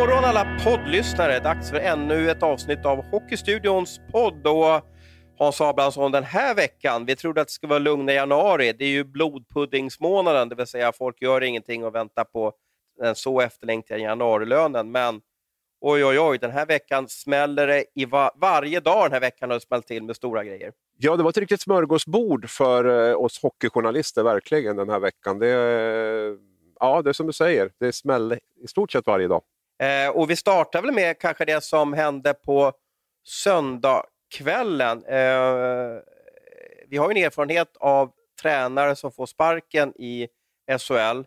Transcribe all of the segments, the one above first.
morgon alla poddlyssnare! Dags för ännu ett avsnitt av Hockeystudions podd. Och Hans Abrahamsson, den här veckan, vi trodde att det skulle vara lugna januari. Det är ju blodpuddingsmånaden, det vill säga folk gör ingenting och väntar på den så efterlängtade januarilönen. Men oj, oj, oj, den här veckan smäller det i va varje dag den här veckan har det smällt till med stora grejer. Ja, det var ett riktigt smörgåsbord för eh, oss hockeyjournalister verkligen den här veckan. Det, eh, ja, det är som du säger, det smäller i stort sett varje dag. Eh, och vi startar väl med kanske det som hände på söndagskvällen. Eh, vi har ju en erfarenhet av tränare som får sparken i SHL.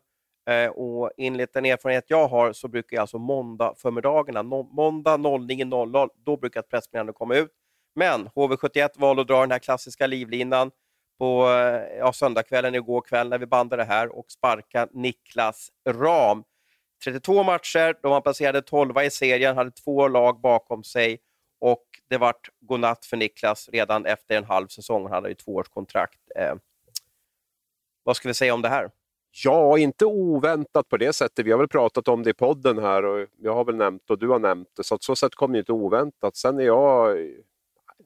Eh, och enligt den erfarenhet jag har så brukar alltså måndag förmiddagarna, no måndag 09.00, då brukar ett pressmeddelande komma ut. Men HV71 valde att dra den här klassiska livlinan på eh, ja, söndagskvällen igår kväll när vi bandade det här och sparka Niklas Ram. 32 matcher, de var placerade 12 i serien, hade två lag bakom sig och det vart godnatt för Niklas redan efter en halv säsong. Han hade ju tvåårskontrakt. Eh, vad ska vi säga om det här? Ja, inte oväntat på det sättet. Vi har väl pratat om det i podden här och jag har väl nämnt och du har nämnt det, så att så sätt kom det inte oväntat. Sen är jag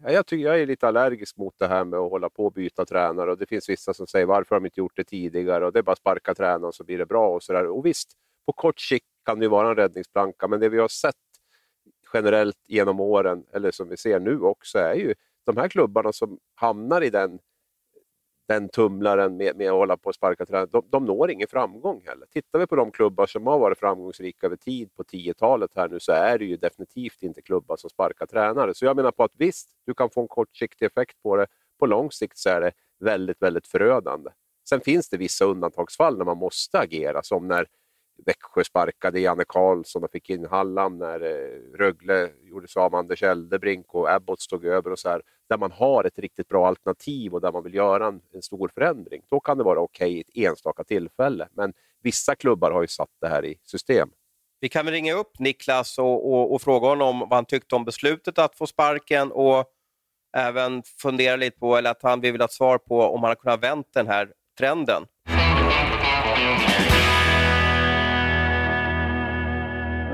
jag, tycker jag är lite allergisk mot det här med att hålla på och byta tränare och det finns vissa som säger varför har de inte gjort det tidigare och det är bara att sparka tränaren så blir det bra och sådär. Och visst, på kort sikt kan det vara en räddningsplanka, men det vi har sett generellt genom åren, eller som vi ser nu också, är ju de här klubbarna som hamnar i den, den tumlaren med, med att hålla på och sparka tränare, de, de når ingen framgång heller. Tittar vi på de klubbar som har varit framgångsrika över tid på 10-talet här nu så är det ju definitivt inte klubbar som sparkar tränare. Så jag menar på att visst, du kan få en kortsiktig effekt på det. På lång sikt så är det väldigt, väldigt förödande. Sen finns det vissa undantagsfall när man måste agera, som när Växjö sparkade Janne Karlsson och fick in Halland när eh, Rögle gjorde sig av med Anders Eldebrink och Abbott stod över och så här, där man har ett riktigt bra alternativ och där man vill göra en, en stor förändring. Då kan det vara okej okay i ett enstaka tillfälle, men vissa klubbar har ju satt det här i system. Vi kan väl ringa upp Niklas och, och, och fråga honom vad han tyckte om beslutet att få sparken och även fundera lite på, eller att han vill ha ett svar på om han har kunnat vänt den här trenden.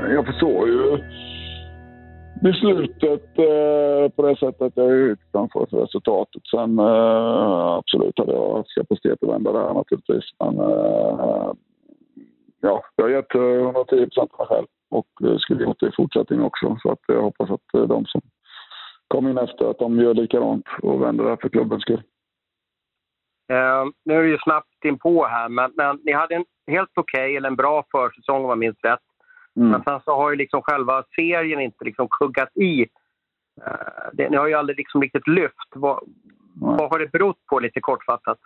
Jag förstår ju beslutet eh, på det sättet. Jag är ju ansvarig för resultatet. Sen eh, absolut hade jag kapacitet att vända det här naturligtvis. Men eh, ja, jag har gett eh, 110 procent av mig själv och skulle gjort det i fortsättningen också. Så att jag hoppas att eh, de som kom in efter att de gör likadant och vänder det här för klubbens skull. Uh, nu är det ju snabbt in på här, men, men ni hade en helt okej okay, eller en bra försäsong om jag minns rätt. Mm. Men sen så har ju liksom själva serien inte liksom kuggat i. Uh, det, ni har ju aldrig liksom riktigt lyft. Vad, vad har det berott på lite kortfattat?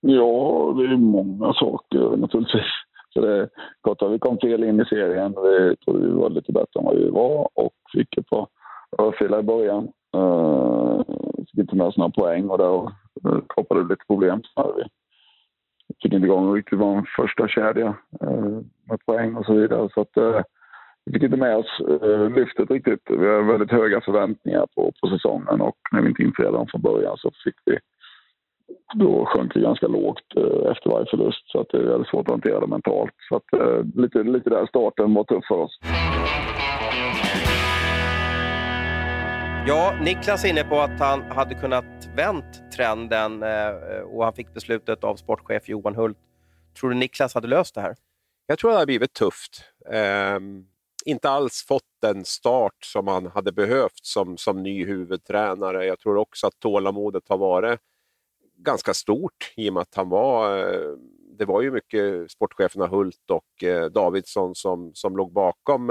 Ja, det är många saker naturligtvis. Så det, gott att vi kom fel in i serien. Vi trodde vi var lite bättre än vad vi var och fick ett par örfilar i början. Uh, fick inte med oss några poäng och där skapade det lite problem. Så vi fick inte igång riktigt vår första kedja eh, med poäng och så vidare. Så att, eh, vi fick inte med oss eh, lyftet riktigt. Vi har väldigt höga förväntningar på, på säsongen och när vi inte infriade dem från början så fick vi då sjönk vi ganska lågt efter varje förlust så att det är väldigt svårt att hantera det mentalt. Så att, lite, lite där starten var tuff för oss. Ja, Niklas är inne på att han hade kunnat vänt trenden eh, eh, och han fick beslutet av sportchef Johan Hult. Tror du Niklas hade löst det här? Jag tror det hade blivit tufft. Um, inte alls fått den start som han hade behövt som, som ny huvudtränare. Jag tror också att tålamodet har varit ganska stort i och med att han var... Eh, det var ju mycket sportcheferna Hult och Davidsson som, som låg bakom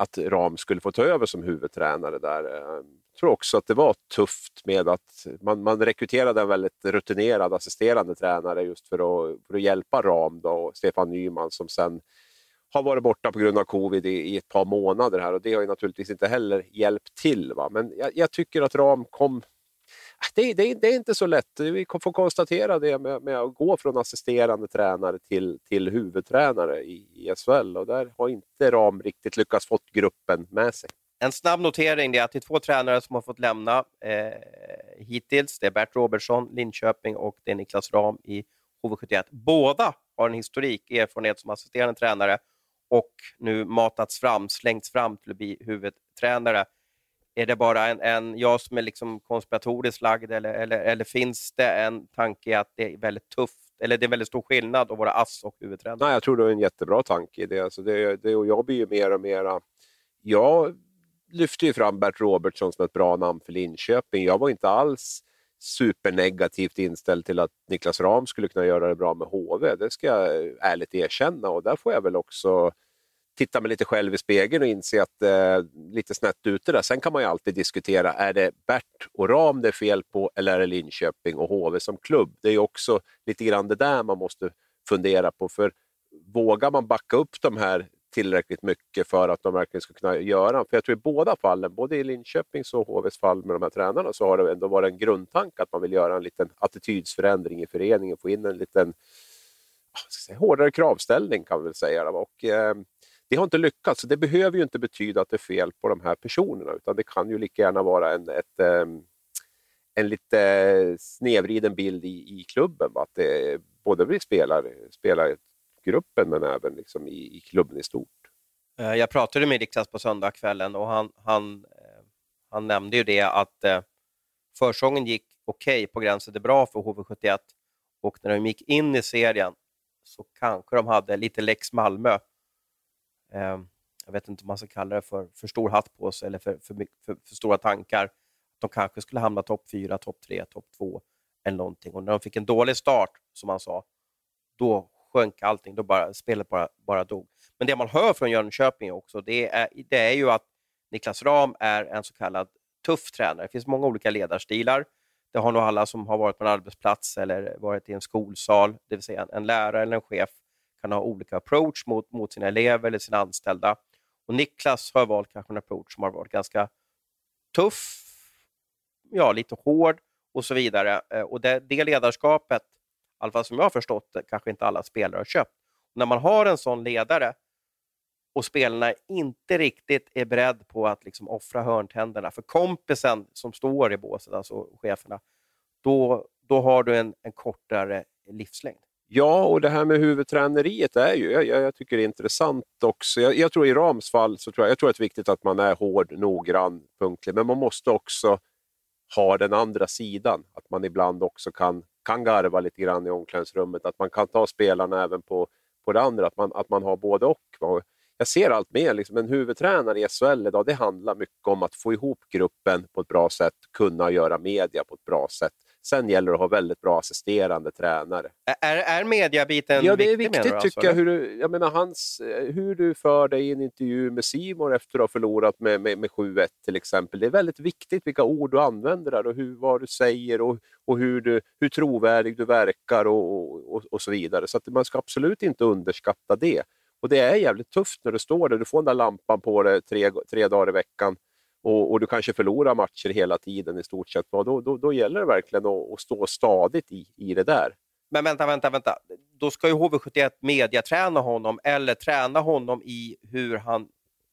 att Ram skulle få ta över som huvudtränare där. Jag tror också att det var tufft med att man, man rekryterade en väldigt rutinerad assisterande tränare just för att, för att hjälpa Ram då, och Stefan Nyman som sen har varit borta på grund av covid i, i, ett par månader här och det har ju naturligtvis inte heller hjälpt till. Va? Men jag, jag tycker att Ram kom det, det, det, är inte så lätt. Vi får konstatera det med, med, att gå från assisterande tränare till, till huvudtränare i, i SHL och där har inte Ram riktigt lyckats få gruppen med sig. En snabb notering är att det är två tränare som har fått lämna eh, hittills. Det är Bert Robertsson, Linköping och det är Niklas Ram i HV71. Båda har en historik, erfarenhet som assisterande tränare och nu matats fram, slängts fram till att bli huvudtränare. Är det bara en, en jag som är liksom konspiratoriskt lagd eller, eller, eller finns det en tanke att det är väldigt tufft, eller det är väldigt stor skillnad att vara ass och huvudtränare? Nej, jag tror det är en jättebra tanke. Det, alltså det, det, och jag blir ju mer och mer... Jag lyfter ju fram Bert Robertson som ett bra namn för Linköping. Jag var inte alls supernegativt inställd till att Niklas Ram skulle kunna göra det bra med HV. Det ska jag ärligt erkänna och där får jag väl också titta mig lite själv i spegeln och inse att det eh, är lite snett ute där. Sen kan man ju alltid diskutera, är det Bert och Ram det är fel på eller är det Linköping och HV som klubb? Det är också lite grann det där man måste fundera på. För vågar man backa upp de här tillräckligt mycket för att de verkligen ska kunna göra. För jag tror i båda fallen, både i Linköpings och HVs fall med de här tränarna, så har det ändå varit en grundtanke att man vill göra en liten attitydsförändring i föreningen, få in en liten säga, hårdare kravställning kan man väl säga. Och, eh, det har inte lyckats, det behöver ju inte betyda att det är fel på de här personerna, utan det kan ju lika gärna vara en, ett, ehm, en lite snedvriden bild i, i klubben. Att det både blir spelare, spelare gruppen men även liksom i, i klubben i stort. Eh, jag pratade med Niklas på söndagskvällen och han, han, eh, han nämnde ju det att eh, försången gick okej, okay, på gränsen till bra för HV71 och när de gick in i serien så kanske de hade lite lex Malmö. Ehm, jag vet inte om man ska kalla det för, för stor hatt på sig eller för, för, för, för stora tankar. De kanske skulle hamna topp 4, topp 3, topp 2 eller någonting. Och när de fick en dålig start, som han sa, då sjönk allting, då bara, spelet bara, bara dog. Men det man hör från Jönköping också, det är, det är ju att Niklas Ram är en så kallad tuff tränare. Det finns många olika ledarstilar. Det har nog alla som har varit på en arbetsplats eller varit i en skolsal, det vill säga en, en lärare eller en chef kan ha olika approach mot, mot sina elever eller sina anställda. Och Niklas har valt kanske en approach som har varit ganska tuff, ja, lite hård och så vidare. Eh, och det, det ledarskapet alla fall som jag har förstått det, kanske inte alla spelare har köpt. Och när man har en sån ledare och spelarna inte riktigt är beredd på att liksom offra hörntänderna för kompisen som står i båset, alltså cheferna, då, då har du en, en kortare livslängd. Ja, och det här med huvudträneriet är ju, jag, jag tycker det är intressant också. Jag, jag, tror i Rams fall, så tror jag, jag tror att det är viktigt att man är hård, noggrann, punktlig, men man måste också ha den andra sidan. Att man ibland också kan kan garva lite grann i omklädningsrummet, att man kan ta spelarna även på, på det andra, att man, att man har både och. Jag ser allt mer, liksom, en huvudtränare i SHL idag, det handlar mycket om att få ihop gruppen på ett bra sätt, kunna göra media på ett bra sätt. Sen gäller det att ha väldigt bra assisterande tränare. Är, är mediabiten ja, det är viktigt tycker jag. Hur du, jag menar, hans, hur du för dig i en intervju med Simon efter att ha förlorat med, med, med 7-1 till exempel. Det är väldigt viktigt vilka ord du använder där och hur, vad du säger och, och hur, du, hur trovärdig du verkar och, och, och så vidare. Så att man ska absolut inte underskatta det. Och det är jävligt tufft när du står där. Du får den där lampan på dig tre, tre dagar i veckan och, och, du kanske förlorar matcher hela tiden i stort sett, då, då, då gäller det verkligen att, att, stå stadigt i, i det där. Men vänta, vänta, vänta. Då ska ju HV71 mediaträna honom eller träna honom i hur han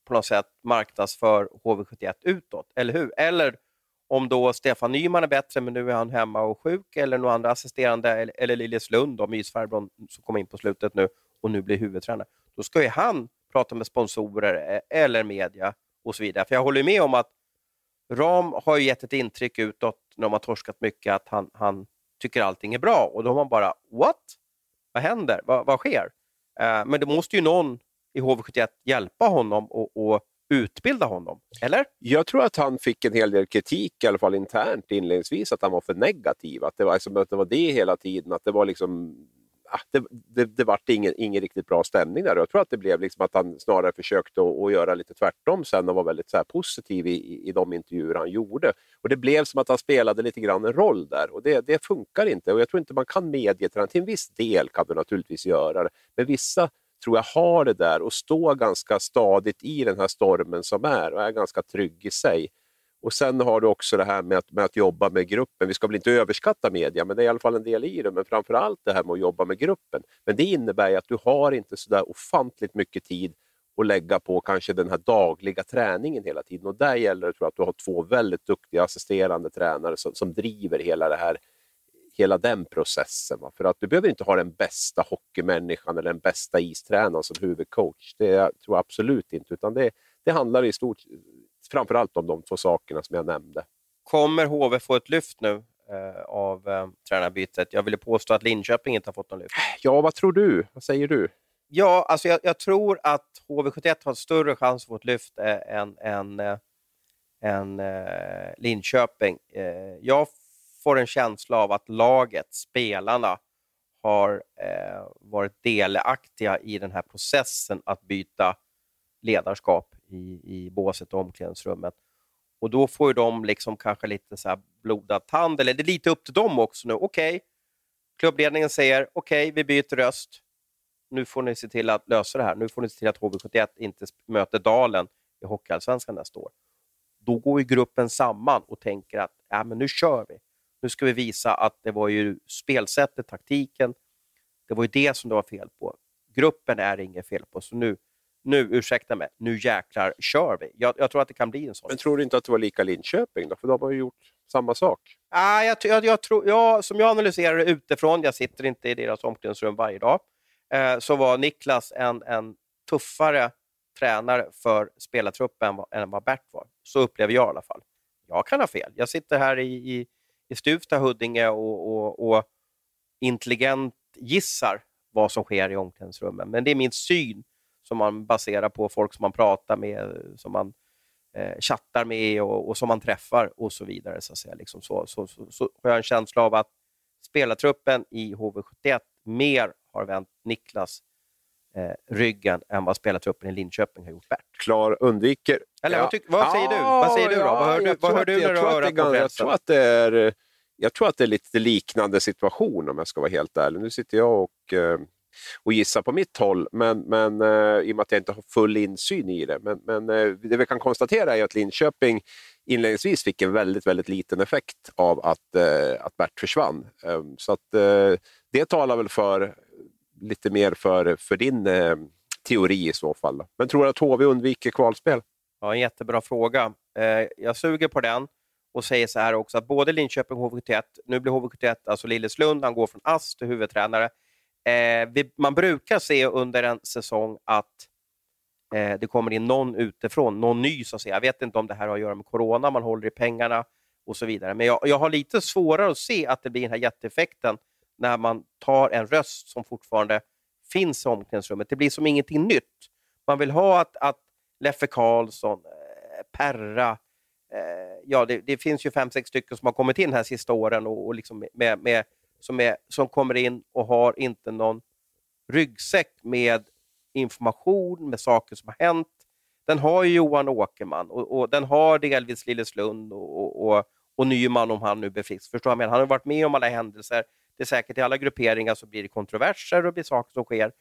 på något sätt marknadsför HV71 utåt, eller hur? Eller om då Stefan Nyman är bättre, men nu är han hemma och sjuk, eller någon andra assisterande, eller, eller Liljes Lund, mysfarbrorn som kom in på slutet nu och nu blir huvudtränare. Då ska ju han prata med sponsorer eh, eller media och så vidare. För jag håller med om att Ram har gett ett intryck utåt när de har torskat mycket att han, han tycker allting är bra och då har man bara what? Vad händer? Vad, vad sker? Eh, men det måste ju någon i HV71 hjälpa honom och, och utbilda honom, eller? Jag tror att han fick en hel del kritik, i alla fall internt inledningsvis, att han var för negativ. Att det var, liksom, att det, var det hela tiden, att det var liksom Ah, det, det, det vart ingen, ingen riktigt bra stämning där. Jag tror att det blev liksom att han snarare försökte att, att göra lite tvärtom sen och var väldigt så positiv i, i de intervjuer han gjorde. Och Det blev som att han spelade lite grann en roll där och det, det funkar inte. Och Jag tror inte man kan medieträna. Till en viss del kan du naturligtvis göra det, men vissa tror jag har det där och står ganska stadigt i den här stormen som är och är ganska trygg i sig. Och Sen har du också det här med att, med att jobba med gruppen. Vi ska väl inte överskatta media, men det är i alla fall en del i det. Men framför allt det här med att jobba med gruppen. Men det innebär ju att du har inte så där ofantligt mycket tid att lägga på kanske den här dagliga träningen hela tiden. Och där gäller det tror jag, att du har två väldigt duktiga assisterande tränare som, som driver hela det här hela den processen. Va? För att du behöver inte ha den bästa hockeymänniskan eller den bästa istränaren som huvudcoach. Det tror jag absolut inte, utan det, det handlar i stort framförallt om de två sakerna som jag nämnde. Kommer HV få ett lyft nu eh, av eh, tränarbytet? Jag ville påstå att Linköping inte har fått något lyft. Ja, vad tror du? Vad säger du? Ja, alltså jag, jag tror att HV71 har större chans att få ett lyft eh, än, än, äh, än äh, Linköping. Äh, jag får en känsla av att laget, spelarna, har varit delaktiga i den här processen att byta ledarskap i, i båset och omklädningsrummet. Och då får ju de liksom kanske lite så här blodad tand, eller det är lite upp till dem också nu. Okej, okay. klubbledningen säger okej, okay, vi byter röst. Nu får ni se till att lösa det här. Nu får ni se till att HV71 inte möter Dalen i Hockeyallsvenskan nästa år. Då går ju gruppen samman och tänker att ja, men nu kör vi. Nu ska vi visa att det var ju spelsättet, taktiken, det var ju det som det var fel på. Gruppen är det inget fel på, så nu, nu, ursäkta mig, nu jäklar kör vi. Jag, jag, tror att det kan bli en sån. Men tror du inte att det var lika Linköping då? För de har ju gjort samma sak. Ah, jag, jag, jag tror, ja, som jag analyserar det utifrån, jag sitter inte i deras omklädningsrum varje dag, eh, så var Niklas en, en tuffare tränare för spelartruppen än vad Bert var. Så upplever jag i alla fall. Jag kan ha fel. Jag sitter här i, i, i Stuvsta, Huddinge och, och, och intelligent gissar vad som sker i omklädningsrummen. Men det är min syn som man baserar på folk som man pratar med, som man eh, chattar med och, och, som man träffar och så vidare. Så, att säga. Liksom så, så, så, så har jag en känsla av att spelartruppen i HV71 mer har vänt Niklas eh, ryggen än vad spelartruppen i Linköping har gjort Bert. Klar undviker. Eller ja. vad, säger du? vad säger du då? vad hör du, vad hör du när du hör att Jag tror att det är jag tror att det är lite liknande situation om jag ska vara helt ärlig. Nu sitter jag och eh, och gissa på mitt håll, men, men eh, i och med att jag inte har full insyn i det. Men, men eh, det vi kan konstatera är att Linköping inledningsvis fick en väldigt, väldigt liten effekt av att, eh, att Bert försvann. Ehm, så att eh, det talar väl för lite mer för, för din eh, teori i så fall. Men tror du att HV undviker kvalspel? Ja, en jättebra fråga. Eh, jag suger på den och säger så här också att både Linköping och HV71, nu blir HV71 alltså Lilleslund, han går från ASS till huvudtränare. Eh, vi, man brukar se under en säsong att eh, det kommer in någon utifrån, någon ny så att säga. Jag vet inte om det här har att göra med corona, man håller i pengarna och så vidare. Men jag, jag har lite svårare att se att det blir den här jätteeffekten när man tar en röst som fortfarande finns i omklädningsrummet. Det blir som ingenting nytt. Man vill ha att, att Leffe Karlsson, eh, Perra, eh, ja det, det, finns ju fem, sex stycken som har kommit in här sista åren och, och liksom med, med som, är, som kommer in och har inte någon ryggsäck med information, med saker som har hänt. Den har ju Johan Åkerman och, och den har delvis Lilleslund och, och, och, och Nyman om han nu blir frisk. Förstår jag? menar? han har varit med om alla händelser. Det är säkert i alla grupperingar så blir det kontroverser och blir saker som sker.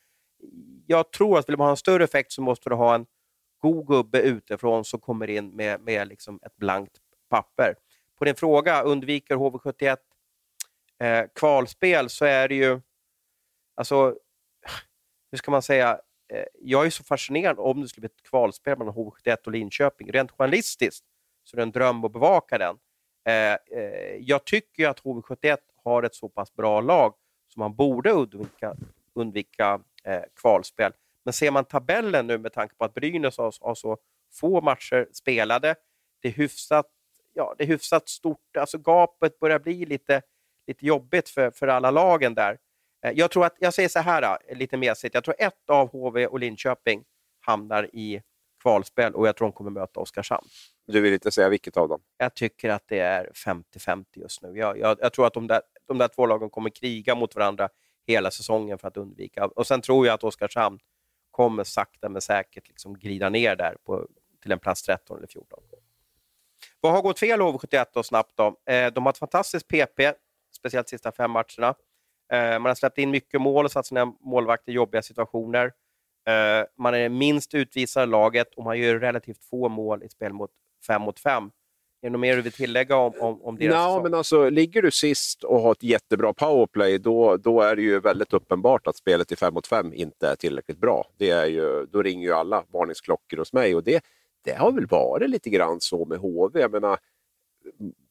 Jag tror att vill man ha en större effekt så måste du ha en god gubbe utifrån som kommer in med, med liksom ett blankt papper. På din fråga, undviker HV71 eh, kvalspel så är det ju, alltså, hur ska man säga, eh, jag är så fascinerad om det skulle bli ett kvalspel mellan HV71 och Linköping. Rent journalistiskt så är det en dröm att bevaka den. Eh, eh jag tycker att HV71 har ett så pass bra lag så man borde undvika, undvika eh, kvalspel. Men ser man tabellen nu med tanke på att Brynäs har, har så få matcher spelade, det är hyfsat, ja, det är hyfsat stort, alltså gapet börjar bli lite lite jobbigt för, för alla lagen där. Eh, jag tror att, jag säger så här eh, lite mesigt, jag tror ett av HV och Linköping hamnar i kvalspel och jag tror de kommer möta Oskarshamn. Du vill inte säga vilket av dem? Jag tycker att det är 50-50 just nu. Jag, jag, jag, tror att de där, de där två lagen kommer kriga mot varandra hela säsongen för att undvika. Och Sen tror jag att Oskarshamn kommer sakta men säkert liksom glida ner där på, till en plats 13 eller 14. Vad har gått fel HV71 då snabbt? Då? Eh, de har ett fantastiskt PP, speciellt sista fem matcherna. Eh, man har släppt in mycket mål och satt sina målvakter i jobbiga situationer. Eh, man är det minst utvisade laget och man gör relativt få mål i spel mot fem mot fem. Är det något mer du vill tillägga om, om, om deras no, men alltså, Ligger du sist och har ett jättebra powerplay, då, då är det ju väldigt uppenbart att spelet i fem mot fem inte är tillräckligt bra. Det är ju, då ringer ju alla varningsklockor hos mig och det, det har väl varit lite grann så med HV. Jag menar,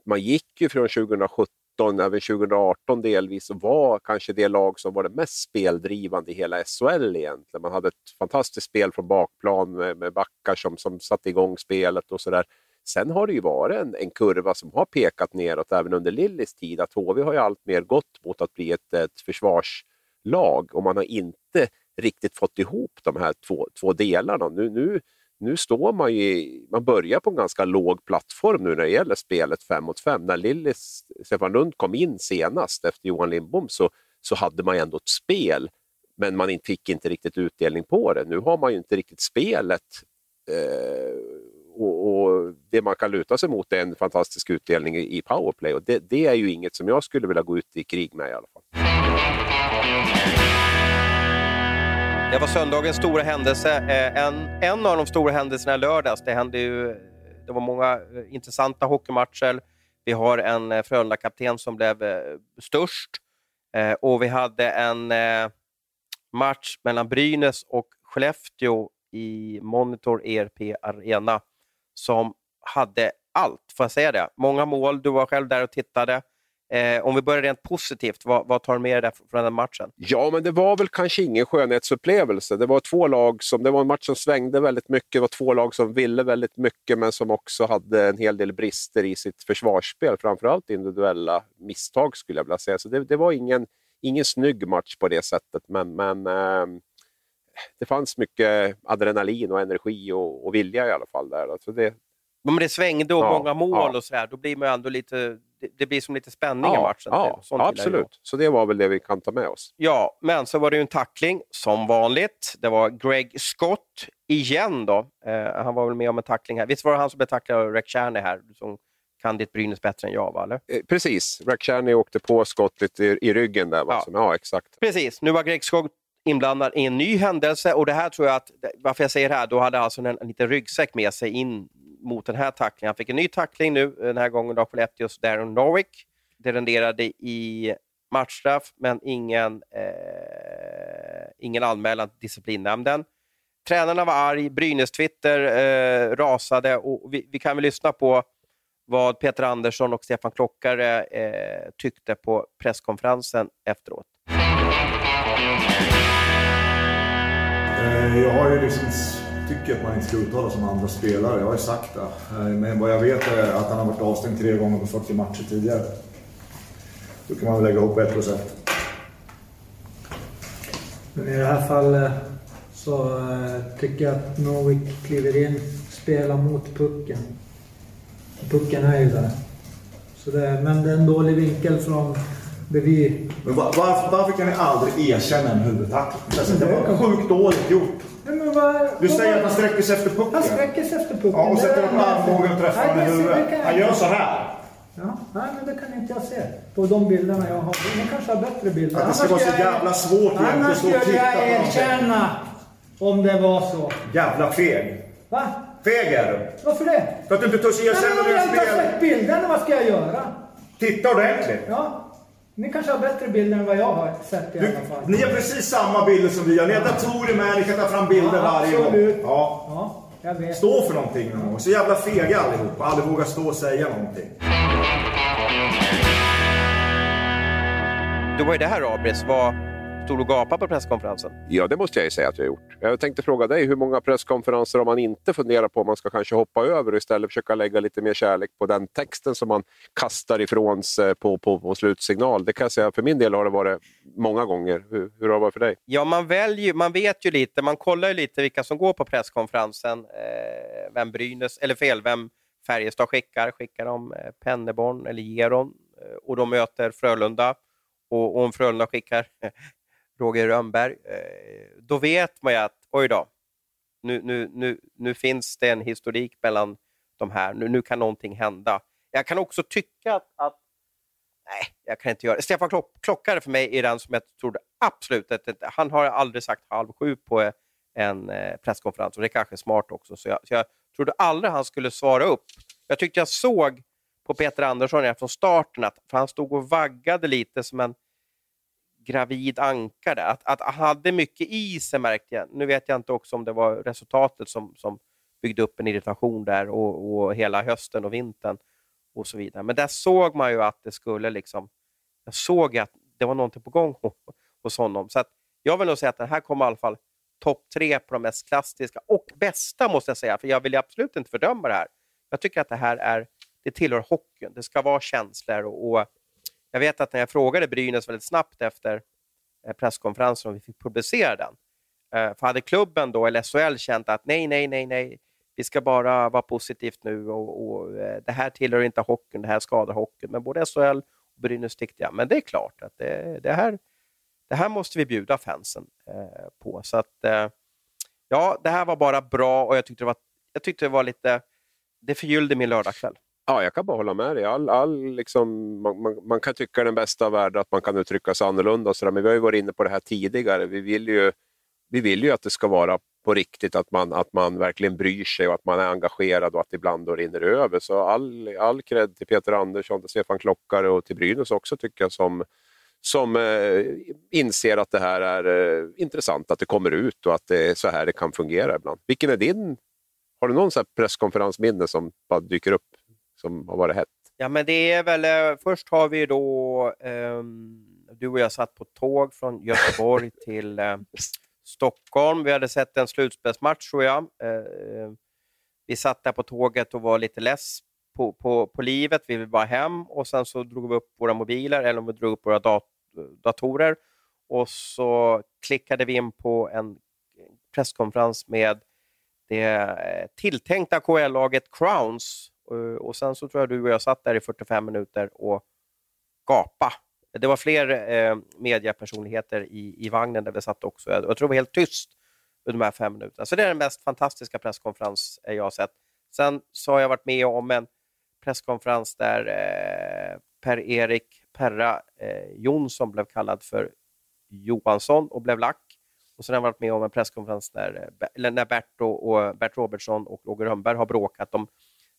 man gick ju från 2017 även 2018 delvis, var kanske det lag som var det mest speldrivande i hela SHL egentligen. Man hade ett fantastiskt spel från bakplan med, med backar som, som satte igång spelet och sådär. Sen har det ju varit en, en, kurva som har pekat neråt även under Lillis tid. Att HV har ju allt mer gått mot att bli ett, ett försvarslag och man har inte riktigt fått ihop de här två, två delarna. Nu, nu, nu står man ju, man börjar på en ganska låg plattform nu när det gäller spelet 5 mot 5. När Lillis Stefan Lund kom in senast efter Johan Lindbom så, så hade man ändå ett spel, men man fick inte riktigt utdelning på det. Nu har man ju inte riktigt spelet eh, och, och, Det man kan luta sig mot är en fantastisk utdelning i, i powerplay och det, det är ju inget som jag skulle vilja gå ut i krig med i alla fall. Det var söndagens stora händelse. Eh, en, en av de stora händelserna i lördags. Det, hände ju, det var många eh, intressanta hockeymatcher. Vi har en eh, Frölunda-kapten som blev störst och vi hade en match mellan Brynäs och Skellefteå i Monitor ERP Arena som hade allt, får jag säga det. Många mål, du var själv där och tittade. Eh, om vi börjar rent positivt, vad, vad tar du med dig från den matchen? Ja, men det var väl kanske ingen skönhetsupplevelse. Det var två lag som, det var en match som svängde väldigt mycket. Det var två lag som ville väldigt mycket, men som också hade en hel del brister i sitt försvarsspel. Framförallt individuella misstag skulle jag vilja säga. Så det, det var ingen, ingen snygg match på det sättet, men, men eh, det fanns mycket adrenalin och energi och, och vilja i alla fall där. Alltså det, men det svängde och ja, många mål ja. och sådär, då blir man ändå lite det, blir som lite spänning ja, i matchen. Ja, absolut. Så det var väl det vi kan ta med oss. Ja, men så var det ju en tackling som vanligt. Det var Greg Scott igen då. Eh, han var väl med om en tackling här. Visst var det han som blev tacklad av Rek här? Som kan ditt Brynäs bättre än jag, va? Eller? Eh, precis. Rek åkte på skottet i, i ryggen där. Ja. ja, exakt. Precis. Nu var Greg Scott inblandad i en ny händelse och det här tror jag att, varför jag säger det här, då hade alltså en, en liten ryggsäck med sig in mot den här tacklingen. Han fick en ny tackling nu, eh, den här gången av Skellefteås Darren Norwick. Det renderade i matchstraff, men ingen, eh, ingen anmälan till disciplinnämnden. Tränarna var arg, Brynäs-Twitter eh, rasade och vi, vi, kan väl lyssna på vad Peter Andersson och Stefan Klockare eh, tyckte på presskonferensen efteråt. Eh, jag har ju liksom tycker att man inte ska uttala sig om andra spelare. Jag har ju sagt det. Eh, men vad jag vet är att han har varit avstängd tre gånger på 40 matcher tidigare. Då kan man väl lägga ihop ett plus ett. Men i det här fallet så eh, tycker jag att Novik kliver in, spelar mot pucken. Pucken är ju där. Så det, men det är en dålig vinkel från bredvid. Men var, varför, varför kan ni aldrig erkänna en huvudtackling? Alltså, det var sjukt dåligt gjort. Men vad, du säger att han sträcker sig efter pucken? Han sträcker sig efter pucken. Ja, och sätter upp armbågen och träffar honom i huvudet. Han gör så här. Ja, nej, men det kan inte jag se på de bilderna jag har. Ni kanske har bättre bilder. Att det ska vara så jävla svårt Annars skulle jag erkänna om det var så. Jävla feg. Va? Feg är du. Varför det? För att du inte törs erkänna när du spelar. Om jag inte har sett bilderna, vad ska jag göra? Titta ordentligt. Ja. Ni kanske har bättre bilder än vad jag har sett i du, alla fall. Ni har precis samma bilder som vi har. Ni har datorer med, ni kan ta fram bilder ja, varje gång. Ja. ja, jag vet. Stå för någonting någon gång. Så jävla fega allihop. Aldrig våga stå och säga någonting. Du var ju där Abris. Vad Stod du och gapade på presskonferensen? Ja, det måste jag ju säga att jag har gjort. Jag tänkte fråga dig, hur många presskonferenser har man inte funderat på om man ska kanske hoppa över och istället försöka lägga lite mer kärlek på den texten som man kastar ifrån sig på, på, på slutsignal? Det kan jag säga, för min del har det varit många gånger. Hur, hur har det varit för dig? Ja, man, väljer, man vet ju lite, man kollar ju lite vilka som går på presskonferensen. Eh, vem Brynäs, eller fel, vem Färjestad skickar. Skickar de eh, Penneborn eller Geron eh, och de möter Frölunda. Och, och om Frölunda skickar Roger Rönnberg, eh, då vet man ju att oj då, nu, nu, nu, nu finns det en historik mellan de här, nu, nu kan någonting hända. Jag kan också tycka att, att nej, jag kan inte göra det. Stefan Klock, Klockare för mig är den som jag trodde absolut, att, han har aldrig sagt halv sju på en eh, presskonferens och det är kanske är smart också, så jag, så jag trodde aldrig han skulle svara upp. Jag tyckte jag såg på Peter Andersson från starten, att, för han stod och vaggade lite som en gravid ankare. Att, att han hade mycket i sig märkte jag. Nu vet jag inte också om det var resultatet som, som byggde upp en irritation där och, och hela hösten och vintern. och så vidare. Men där såg man ju att det skulle liksom... Jag såg att det var någonting på gång hos honom. Så att jag vill nog säga att den här kommer i alla fall topp tre på de mest klassiska och bästa, måste jag säga. För jag vill absolut inte fördöma det här. Jag tycker att det här är, det tillhör hockeyn. Det ska vara känslor. Och, och jag vet att när jag frågade Brynäs väldigt snabbt efter eh, presskonferensen om vi fick publicera den, eh, för hade klubben då, eller SHL, känt att nej, nej, nej, nej, vi ska bara vara positivt nu och, och eh, det här tillhör inte hockeyn, det här skadar hockeyn. Men både SHL och Brynäs tyckte jag, men det är klart att det, det här det här måste vi bjuda fansen eh, på. Så att, eh, ja, det här var bara bra och jag tyckte det var, jag tyckte det var lite... Det förgyllde min lördagkväll. Ja, jag kan bara hålla med dig. All, all, liksom, man, man, man, kan tycka den bästa av världar att man kan uttrycka sig annorlunda, och så där, men vi har ju varit inne på det här tidigare. Vi vill ju, vi vill ju att det ska vara på riktigt, att man, att man verkligen bryr sig och att man är engagerad och att det ibland då rinner över. Så all, all cred till Peter Andersson, till Stefan Klockare och till Brynäs också tycker jag som, som eh, inser att det här är eh, intressant, att det kommer ut och att det är så här det kan fungera ibland. Vilken är din, har du någon så presskonferensminne som bara dyker upp, som har varit hett? Ja, men det är väl, eh, först har vi då, eh, du och jag satt på tåg från Göteborg till eh, Stockholm. Vi hade sett en slutspelsmatch tror jag. Eh, vi satt där på tåget och var lite less på, på, på livet. Vi ville bara hem och sen så drog vi upp våra mobiler eller om vi drog upp våra dat datorer och så klickade vi in på en presskonferens med det tilltänkta KL-laget Crowns. Eh, och sen så tror jag du och jag satt där i 45 minuter och gapa. Det var fler eh, mediapersonligheter i, i vagnen där vi satt också. Jag, jag tror det var helt tyst under de här fem minuterna. Så det är den mest fantastiska presskonferens eh, jag har sett. Sen så har jag varit med om en presskonferens där eh, Per-Erik Perra eh, Jonsson blev kallad för Johansson och blev lack. Och sen har jag varit med om en presskonferens där, eh, när Bert, och, och Bert Robertsson och Roger Rönnberg har bråkat. om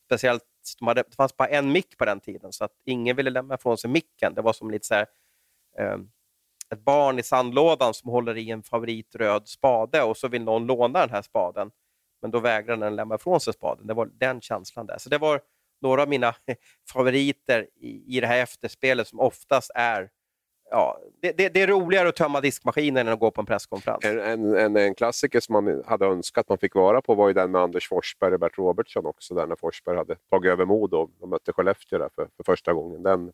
speciellt, de hade, det fanns bara en mick på den tiden, så att ingen ville lämna ifrån sig micken. Det var som lite så här, eh, ett barn i sandlådan som håller i en favoritröd spade och så vill någon låna den här spaden, men då vägrar den lämna ifrån sig spaden. Det var den känslan där. Så det var några av mina favoriter i, i det här efterspelet som oftast är Ja, det, det, det, är roligare att tömma diskmaskinen än att gå på en presskonferens. En, en, en, klassiker som man hade önskat man fick vara på var ju den med Anders Forsberg och Bert Robertsson också, där när Forsberg hade tagit över Modo och mötte Skellefteå där för, för första gången. Den,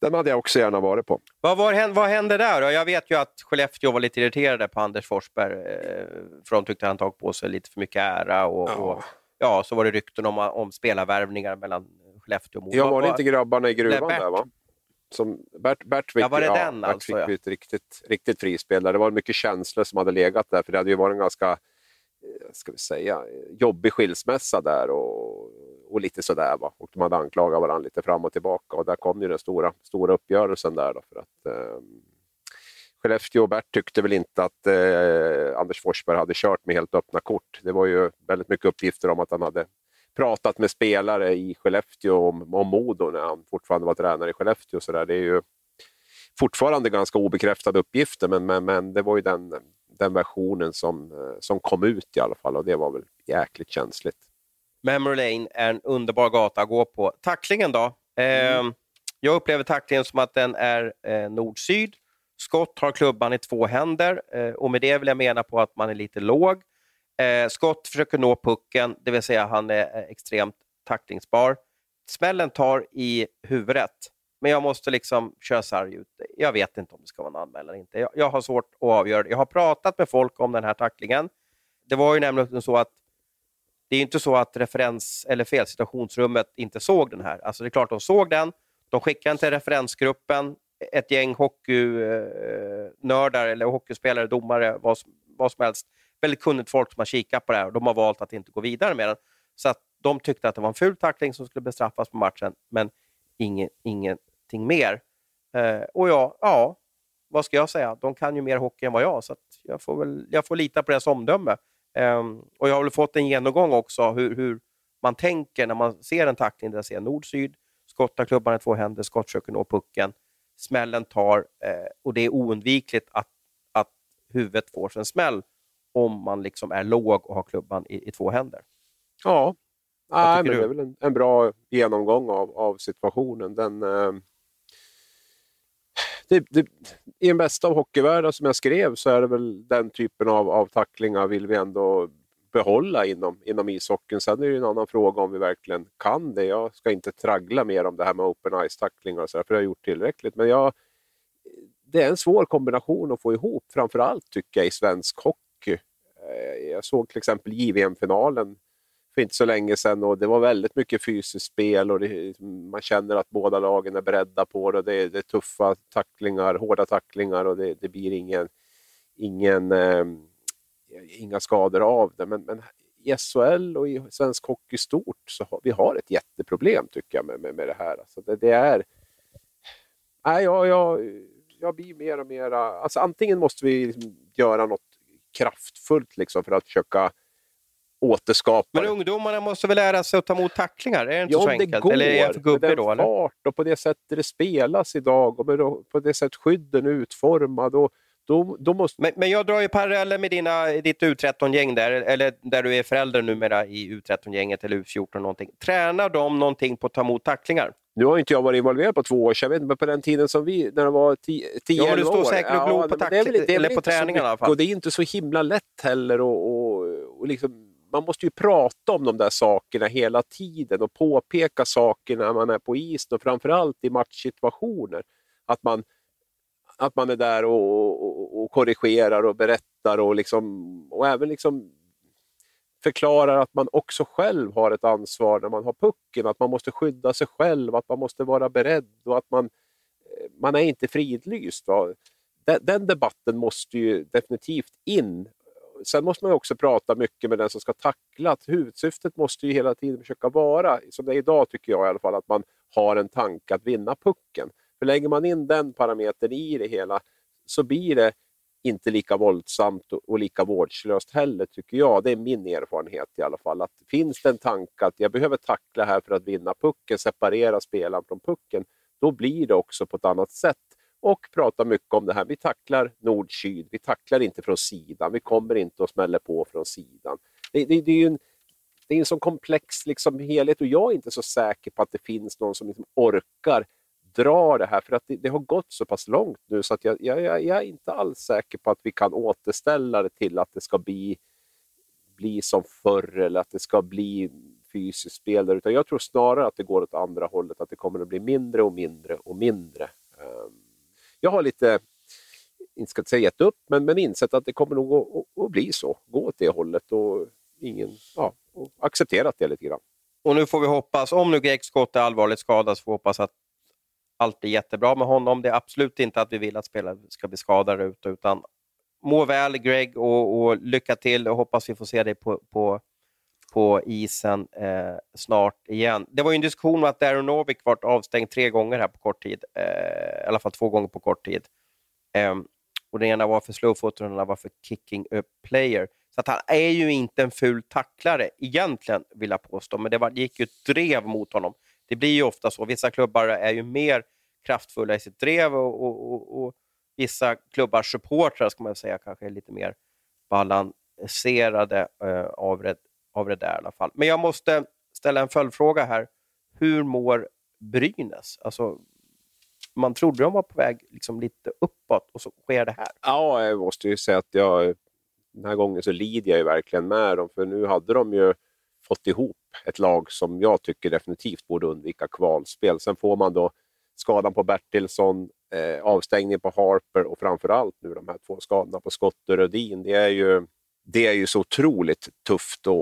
den hade jag också gärna varit på. Vad, var, vad hände där då? Jag vet ju att Skellefteå var lite irriterade på Anders Forsberg, eh, för de tyckte han tagit på sig lite för mycket ära. Och, ja. och ja, så var det rykten om, om spelarvärvningar mellan Skellefteå och Modo. Ja, var det inte grabbarna i gruvan där? Va? Som Bert, Bert fick, ja, var det ja, den Bert alltså, fick ja. ett riktigt, riktigt frispel. Det var mycket känslor som hade legat där, för det hade ju varit en ganska eh, ska vi säga, jobbig skilsmässa där och, och lite sådär. Va? Och de hade anklagat varandra lite fram och tillbaka och där kom ju den stora, stora uppgörelsen där. Då, för att, eh, Skellefteå och Bert tyckte väl inte att eh, Anders Forsberg hade kört med helt öppna kort. Det var ju väldigt mycket uppgifter om att han hade pratat med spelare i Skellefteå om, om Modo när han fortfarande var tränare i Skellefteå. Så där. Det är ju fortfarande ganska obekräftade uppgifter, men, men, men det var ju den, den versionen som, eh, som kom ut i alla fall och det var väl jäkligt känsligt. Memory Lane är en underbar gata att gå på. Tacklingen då? Mm. Eh, jag upplever tacklingen som att den är eh, nord-syd. Scott har klubban i två händer eh, och med det vill jag mena på att man är lite låg. Eh, Scott försöker nå pucken, det vill säga han är eh, extremt tacklingsbar. Smällen tar i huvudet, men jag måste liksom köra sarg ut. Jag vet inte om det ska vara en anmälan eller inte. Jag, jag har svårt att avgöra det. Jag har pratat med folk om den här tacklingen. Det var ju nämligen så att det är inte så att referens eller felsituationsrummet inte såg den här. Alltså det är klart de såg den. De skickade den till referensgruppen ett gäng hockeynördar eh, eller hockeyspelare, domare, vad, vad som helst. Väldigt kunnigt folk som har kikat på det här och de har valt att inte gå vidare med den. Så att de tyckte att det var en ful tackling som skulle bestraffas på matchen, men ingen, ingenting mer. Eh, och ja, ja, vad ska jag säga? De kan ju mer hockey än vad jag, så jag, får väl, jag får lita på deras omdöme. Eh, och Jag har väl fått en genomgång också hur, hur man tänker när man ser en tackling där jag ser nord-syd, skottar klubban i två händer, skott når nå pucken smällen tar eh, och det är oundvikligt att, att huvudet får sig en smäll om man liksom är låg och har klubban i, i två händer. Ja, Nej, men det är väl en, en, bra genomgång av, av situationen. Den, eh, det, det, I den bästa av hockeyvärlden som jag skrev så är det väl den typen av, av tacklingar vill vi ändå behålla inom, inom ishockeyn. Sen är det en annan fråga om vi verkligen kan det. Jag ska inte traggla mer om det här med open ice-tacklingar, för det har jag gjort tillräckligt. Men jag, det är en svår kombination att få ihop, framför allt tycker jag i svensk hockey. Eh, jag såg till exempel JVM-finalen för inte så länge sedan och det var väldigt mycket fysiskt spel och det, man känner att båda lagen är beredda på det. Det är, det är tuffa tacklingar, hårda tacklingar och det, det blir ingen, ingen, eh, inga skador av det. Men, men i SHL och i svensk hockey stort så har vi har ett jätteproblem tycker jag med, med, med det här. Alltså det, det är... Nej, jag, jag, jag blir mer och mer... Alltså antingen måste vi liksom göra något kraftfullt liksom för att försöka återskapa Men ungdomarna måste väl lära sig att ta emot tacklingar? Är det inte ja, så enkelt? Går, eller är jag för gubbig då? Eller? fart och på det sättet det spelas idag och på det sätt skydden är utformad. Och då, då måste... men, men jag drar ju paralleller med dina, ditt U13-gäng där, eller där du är förälder numera i U13-gänget eller U14 någonting. Tränar de någonting på att ta emot tacklingar? Nu har inte jag varit involverad på två år, så jag vet inte, men på den tiden som vi, när det var 10-11 år. Du står säkert och glor på, eller på träningen i alla fall. Och det är inte så himla lätt heller och, och, och liksom man måste ju prata om de där sakerna hela tiden och påpeka saker när man är på isen och framförallt i matchsituationer. Att man, att man är där och, och, och korrigerar och berättar och, liksom, och även liksom förklarar att man också själv har ett ansvar när man har pucken, att man måste skydda sig själv, att man måste vara beredd och att man, eh, man är inte fridlyst. Va? Den, den debatten måste ju definitivt in Sen måste man också prata mycket med den som ska tackla. Huvudsyftet måste ju hela tiden försöka vara, som det är idag tycker jag i alla fall, att man har en tanke att vinna pucken. För lägger man in den parametern i det hela så blir det inte lika våldsamt och lika vårdslöst heller, tycker jag. Det är min erfarenhet i alla fall. Att finns det en tanke att jag behöver tackla här för att vinna pucken, separera spelaren från pucken, då blir det också på ett annat sätt och pratar mycket om det här. Vi tacklar nord-syd, vi tacklar inte från sidan, vi kommer inte och smäller på från sidan. Det, det, det är en, det är en sån komplex liksom helhet och jag är inte så säker på att det finns någon som liksom orkar dra det här för att det, det, har gått så pass långt nu så att jag, jag, jag, är inte alls säker på att vi kan återställa det till att det ska bli, bli som förr eller att det ska bli fysiskt spel där, utan jag tror snarare att det går åt andra hållet, att det kommer att bli mindre och mindre och mindre. Ehm, jag har lite, inte ska säga gett upp, men, men insett att det kommer nog att, att, bli så. Gå åt det hållet och, ingen, ja, och accepterat det lite grann. Och nu får vi hoppas, om nu Greg Scott är allvarligt skadad, så får vi hoppas att allt är jättebra med honom. Det är absolut inte att vi vill att spelare ska bli skadade ute, utan må väl Greg och, och, lycka till och hoppas vi får se dig på, på, på isen eh, snart igen. Det var ju en diskussion om att Darren Novik varit avstängd tre gånger här på kort tid, eh, i alla fall två gånger på kort tid. Eh, och Den ena var för slowfoot och den andra var för kicking a player. Så att han är ju inte en ful tacklare egentligen, vill jag påstå, men det var, gick ju ett drev mot honom. Det blir ju ofta så. Vissa klubbar är ju mer kraftfulla i sitt drev och, och, och, och vissa klubbars supportrar, ska man säga, kanske är lite mer balanserade eh, av, det, av det där i alla fall. Men jag måste ställa en följdfråga här. Hur mår Brynäs? Alltså, man trodde de var på väg liksom lite uppåt och så sker det här. Ja, jag måste ju säga att jag, den här gången så lider jag ju verkligen med dem, för nu hade de ju fått ihop ett lag som jag tycker definitivt borde undvika kvalspel. Sen får man då skadan på Bertilsson, eh, avstängning på Harper och framförallt nu de här två skadorna på Scott och Rödin. Det är ju, det är ju så otroligt tufft eh,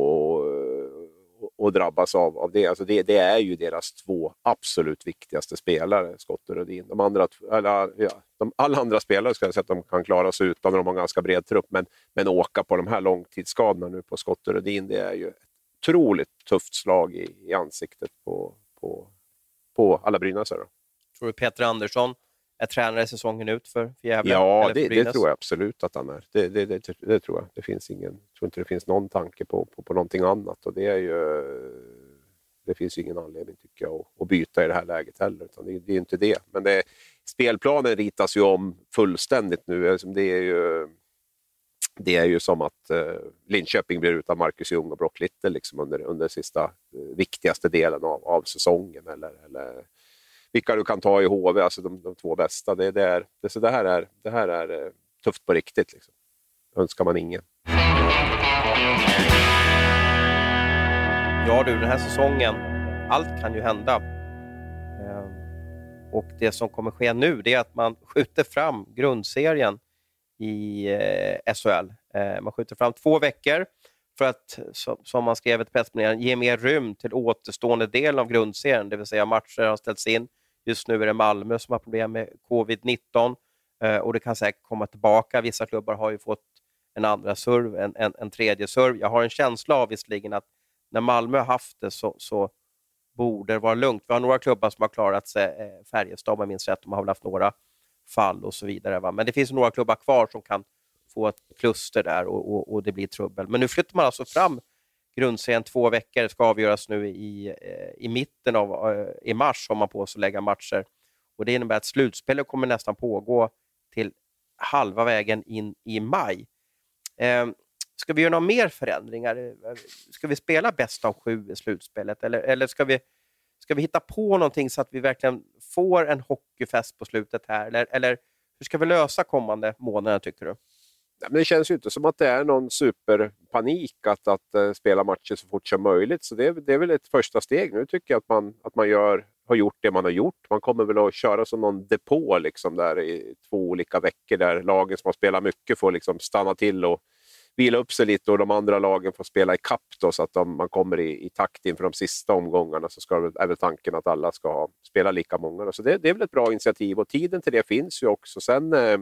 att drabbas av, av det. Alltså det. Det är ju deras två absolut viktigaste spelare, Scott och Rödin. De andra, alla, ja, de, alla andra spelare ska jag säga att de kan klara sig utan, de har en ganska bred trupp, men, men åka på de här långtidsskadorna nu på Scott och Rödin, det är ju ett otroligt tufft slag i, i ansiktet på, på, på alla brynäsare. Tror du Peter Andersson är tränare säsongen ut för, för Gävle? Ja, det, det, tror jag absolut att han är. Det, det, det, det, tror jag. Det finns ingen, jag tror inte det finns någon tanke på, på, på någonting annat. Och det, är ju, det finns ingen anledning tycker jag att, att byta i det här läget heller. Utan det, det är inte det. Men det, spelplanen ritas ju om fullständigt nu. Alltså, det är ju det är ju som att eh, Linköping blir utan Marcus Ljung och Brock Little liksom under, under sista eh, viktigaste delen av, av säsongen. Eller, eller vilka du kan ta i HV, alltså de, de två bästa. Det, det, är, det, så det här är, det här är eh, tufft på riktigt. Liksom. önskar man ingen. Ja du, den här säsongen, allt kan ju hända. Ehm, och det som kommer ske nu, det är att man skjuter fram grundserien i eh, SHL. Eh, man skjuter fram två veckor för att, som man skrev i pressmeddelandet, ge mer rym till återstående delen av grundserien, det vill säga matcher har ställts in. Just nu är det Malmö som har problem med covid-19 eh, och det kan säkert komma tillbaka. Vissa klubbar har ju fått en andra serv, en, en, en tredje serv. Jag har en känsla av visserligen att när Malmö har haft det så, så borde det vara lugnt. Vi har några klubbar som har klarat sig. Eh, Färjestad om jag minns rätt, de har väl haft några fall och så vidare. Va? Men det finns några klubbar kvar som kan få ett kluster där och, och, och det blir trubbel. Men nu flyttar man alltså fram grundserien två veckor. Det ska avgöras nu i, eh, i mitten av eh, i mars, har man på sig att lägga matcher. Och Det innebär att slutspelet kommer nästan pågå till halva vägen in i maj. Eh, ska vi göra några mer förändringar? Ska vi spela bäst av sju i slutspelet eller, eller ska, vi, ska vi hitta på någonting så att vi verkligen får en hockeyfest på slutet här? Eller, eller hur ska vi lösa kommande månader tycker du? men det känns ju inte som att det är någon superpanik att, att uh, spela matcher så fort som möjligt. Så det, det är väl ett första steg. Nu tycker jag att man, att man gör, har gjort det man har gjort. Man kommer väl att köra som någon depå liksom där i två olika veckor där lagen som har spelat mycket får liksom stanna till och vila upp sig lite och de andra lagen får spela i kapp då, så att de, man kommer i, i takt inför de sista omgångarna. Så ska, är väl tanken att alla ska ha, spela lika många. Då. Så det, det, är väl ett bra initiativ och tiden till det finns ju också. Sen eh,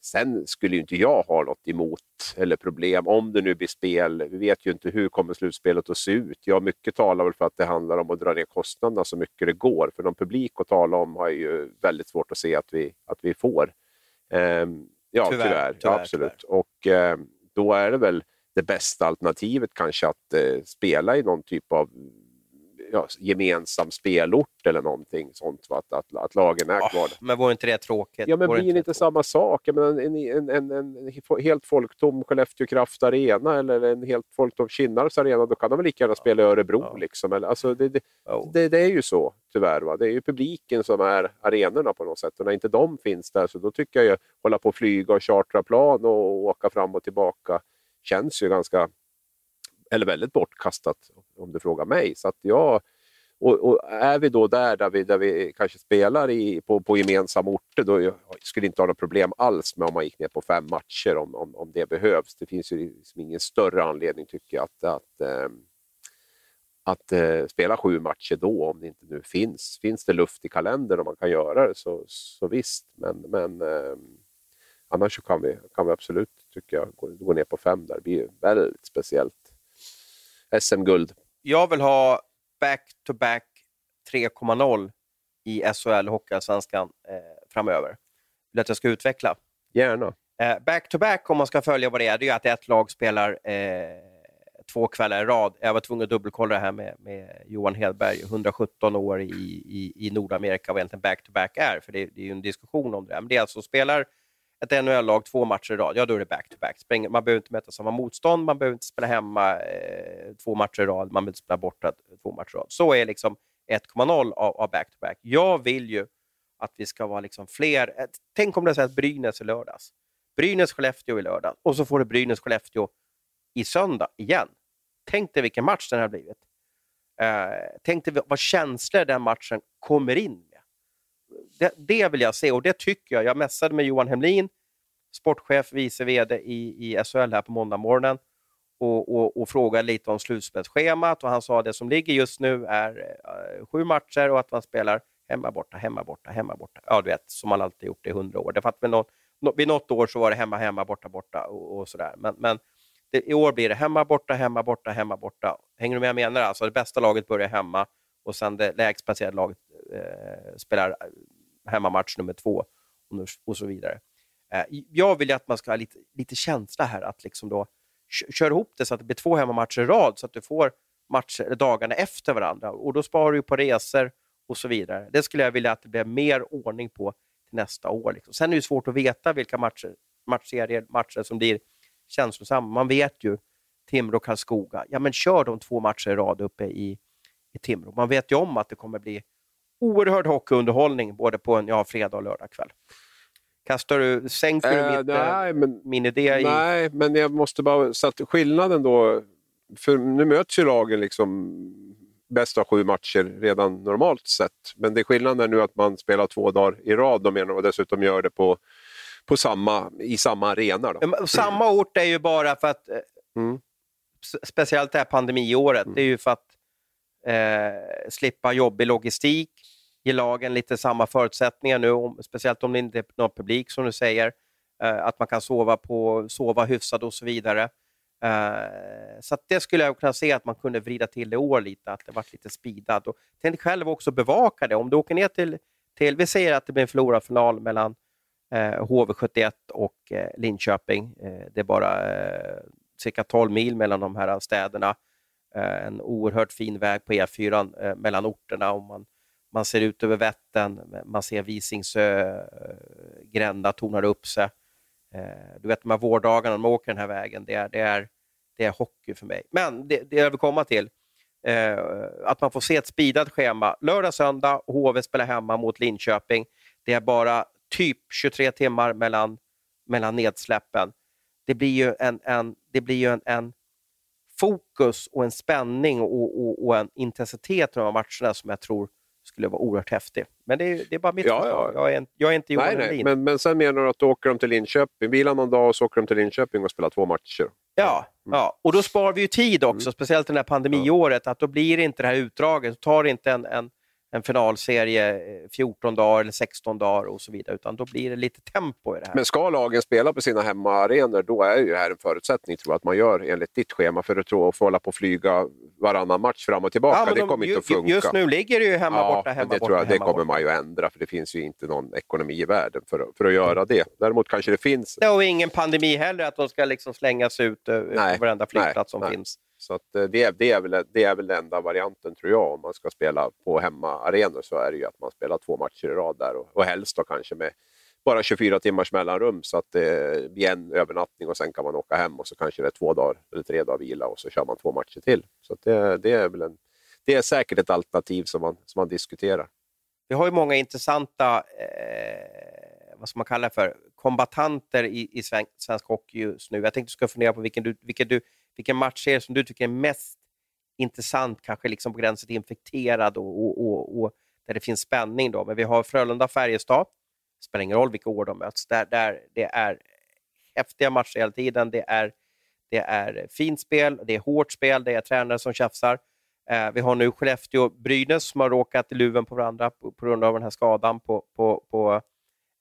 Sen skulle ju inte jag ha något emot eller problem om det nu blir spel. Vi vet ju inte hur kommer slutspelet att se ut. Ja, mycket talar väl för att det handlar om att dra ner kostnaderna så mycket det går. För någon publik att tala om har ju väldigt svårt att se att vi, att vi får. Um, ja, tyvärr. tyvärr, tyvärr absolut. Tyvärr. Och um, då är det väl det bästa alternativet kanske att uh, spela i någon typ av ja, gemensam spelort eller någonting sånt. Att, att, att lagen är kvar. Oh, men var inte det tråkigt? Ja, men blir det inte samma sak? Men en, en, en, en, helt folktom Skellefteå Kraft Arena eller en helt folktom Kinnarps Arena, då kan de väl lika gärna spela i Örebro. Ja. Liksom. Eller, alltså, det, det, oh. det, det, är ju så, tyvärr. Va? Det är ju publiken som är arenorna på något sätt. Och när inte de finns där, så då tycker jag att hålla på och flyga och chartra plan och åka fram och tillbaka känns ju ganska eller väldigt bortkastat om du frågar mig. Så att jag, och, och, är vi då där, där vi, där vi kanske spelar i, på, på gemensamma orter, då skulle inte ha något problem alls med om man gick ner på fem matcher om, om, om det behövs. Det finns ju liksom ingen större anledning, tycker jag, att, att, äh, att eh, spela sju matcher då, om det inte nu finns. Finns det luft i kalendern och man kan göra det, så, så visst. Men, men eh, annars kan vi, kan vi absolut, tycker jag, gå, gå ner på fem där. Det blir väldigt speciellt. SM-guld. Jag vill ha back-to-back 3.0 i SHL Hockeyallsvenskan eh, framöver. Vill att jag ska utveckla? Gärna. Eh, back-to-back, om man ska följa vad det är, det är att ett lag spelar eh, två kvällar i rad. Jag var tvungen att dubbelkolla det här med, med Johan Hedberg, 117 år i, i, i Nordamerika, vad egentligen back-to-back är, för det, det är ju en diskussion om det. Men det är alltså spelar ett NHL-lag två matcher i rad, ja då är det back-to-back. -back. Man behöver inte möta samma motstånd, man behöver inte spela hemma eh, två matcher i rad, man behöver inte spela borta eh, två matcher i rad. Så är liksom 1,0 av back-to-back. Jag vill ju att vi ska vara liksom fler. Tänk om det är så att Brynäs i lördags. Brynäs-Skellefteå i lördag och så får du Brynäs-Skellefteå i söndag igen. Tänk dig vilken match den här blivit. Eh, tänk dig vad känslor den matchen kommer in det, det, vill jag se och det tycker jag. Jag mässade med Johan Hemlin, sportchef, vice VD i, i SHL här på måndag morgonen och, och, och frågade lite om slutspelsschemat och han sa att det som ligger just nu är eh, sju matcher och att man spelar hemma, borta, hemma, borta, hemma, borta. Ja, du vet, som man alltid gjort i hundra år. Det att vid, något, vid något år så var det hemma, hemma, borta, borta och, och sådär. Men, men det, i år blir det hemma, borta, hemma, borta, hemma, borta. Hänger du med vad jag menar? Alltså det bästa laget börjar hemma och sen det lägst placerade laget Eh, spelar hemmamatch nummer två och så vidare. Eh, jag vill att man ska ha lite, lite känsla här, att liksom då köra ihop det så att det blir två hemmamatcher i rad, så att du får matcher dagarna efter varandra. Och Då sparar du på resor och så vidare. Det skulle jag vilja att det blev mer ordning på till nästa år. Liksom. Sen är det svårt att veta vilka matcher matchserier, matcher som blir känslosamma. Man vet ju Timrå och Karlskoga. Ja, men kör de två matcher i rad uppe i, i Timrå. Man vet ju om att det kommer bli oerhörd hockeyunderhållning både på en ja, fredag och lördag kväll. Kastar du, sänker du mitt, nej, men- min idé i... Nej, men jag måste bara... Så att skillnaden då... För nu möts ju lagen liksom bäst av sju matcher redan normalt sett. Men det är skillnaden nu att man spelar två dagar i rad och, menar, och dessutom gör det på, på samma, i samma arena. Då. Samma ort är ju bara för att, eh, Mm. speciellt det här pandemiåret, det är ju för att eh, slippa jobbig logistik, ge lagen lite samma förutsättningar nu, om, speciellt om det inte är någon publik som du säger, eh, att man kan sova, på, sova hyfsat och så vidare. Eh, så att det skulle jag kunna se att man kunde vrida till det i år lite, att det varit lite speedad. Och tänk själv också bevaka det. Om du åker ner till, till vi säger att det blir en förlorarfinal mellan eh, HV71 och eh, Linköping. Eh, det är bara eh, cirka 12 mil mellan de här städerna. Eh, en oerhört fin väg på E4 eh, mellan orterna. om man, man ser ut över Vättern, man ser Visingsö, eh, Gränna tornar upp sig. Eh, du vet de här vårdagarna när man åker den här vägen, det är, det är, det är hockey för mig. Men det, det jag vill komma till, eh, att man får se ett speedat schema. Lördag, söndag, HV spelar hemma mot Linköping. Det är bara typ 23 timmar mellan, mellan nedsläppen. Det blir ju en, en, det blir ju en, en fokus och en spänning och, och, och en intensitet i de här matcherna som jag tror skulle vara oerhört häftig. Men det är, det är bara mitt Ja, förslag. ja. Jag, är, jag är inte Johan Nej, nej. Men, men sen menar du att då åker de till Linköping, vilar någon dag och så åker de till Linköping och spelar två matcher. Ja, ja, och då sparar vi ju tid också, speciellt det här pandemiåret, att då blir det inte det här utdraget. Då tar inte en, en, en finalserie eh, 14 dagar eller 16 dagar och så vidare, utan då blir det lite tempo i det här. Men ska lagen spela på sina hemmaarenor, då är ju det här en förutsättning tror jag, att man gör enligt ditt schema för att tro, få hålla på och flyga varannan match fram och tillbaka. men det de- kommer ju- inte att funka. Just nu ligger det ju hemma ja, borta, hemma det borta, tror jag, det hemma kommer borta. man ju ändra, för det finns ju inte någon ekonomi i världen för, att- för att göra det. Däremot kanske det finns. Det och ingen pandemi heller, att de ska liksom slängas ut eh, Nej, på varenda flygplats som nej. finns. Så att eh, det, är- det, är väl, det är väl den enda varianten tror jag. Om man ska spela på hemmaarenor så är det ju att man spelar två matcher i rad där och, och helst då kanske med bara 24 timmars mellanrum så att eh, det blir en övernattning och sen kan man åka hem och så kanske det är två dagar eller tre dagar vila och så kör man två matcher till. Så att det, det är väl en, det är säkert ett alternativ som man, som man diskuterar. Vi har ju många intressanta, eh, vad ska man kalla det för, kombatanter i, i svensk, svensk hockey just nu. Jag tänkte du ska fundera på vilken, du, vilken, du, vilken matchserie som du tycker är mest intressant, kanske liksom på gränsen till infekterad och, och, och, och där det finns spänning. Då. Men vi har Frölunda-Färjestad, Det spelar ingen roll vilka år de möts, där, där det är häftiga matcher hela tiden. Det är, det är fint spel, det är hårt spel, det är tränare som tjafsar. Eh, vi har nu Skellefteå-Brynäs som har råkat i luven på varandra på, på grund av den här skadan på, på, på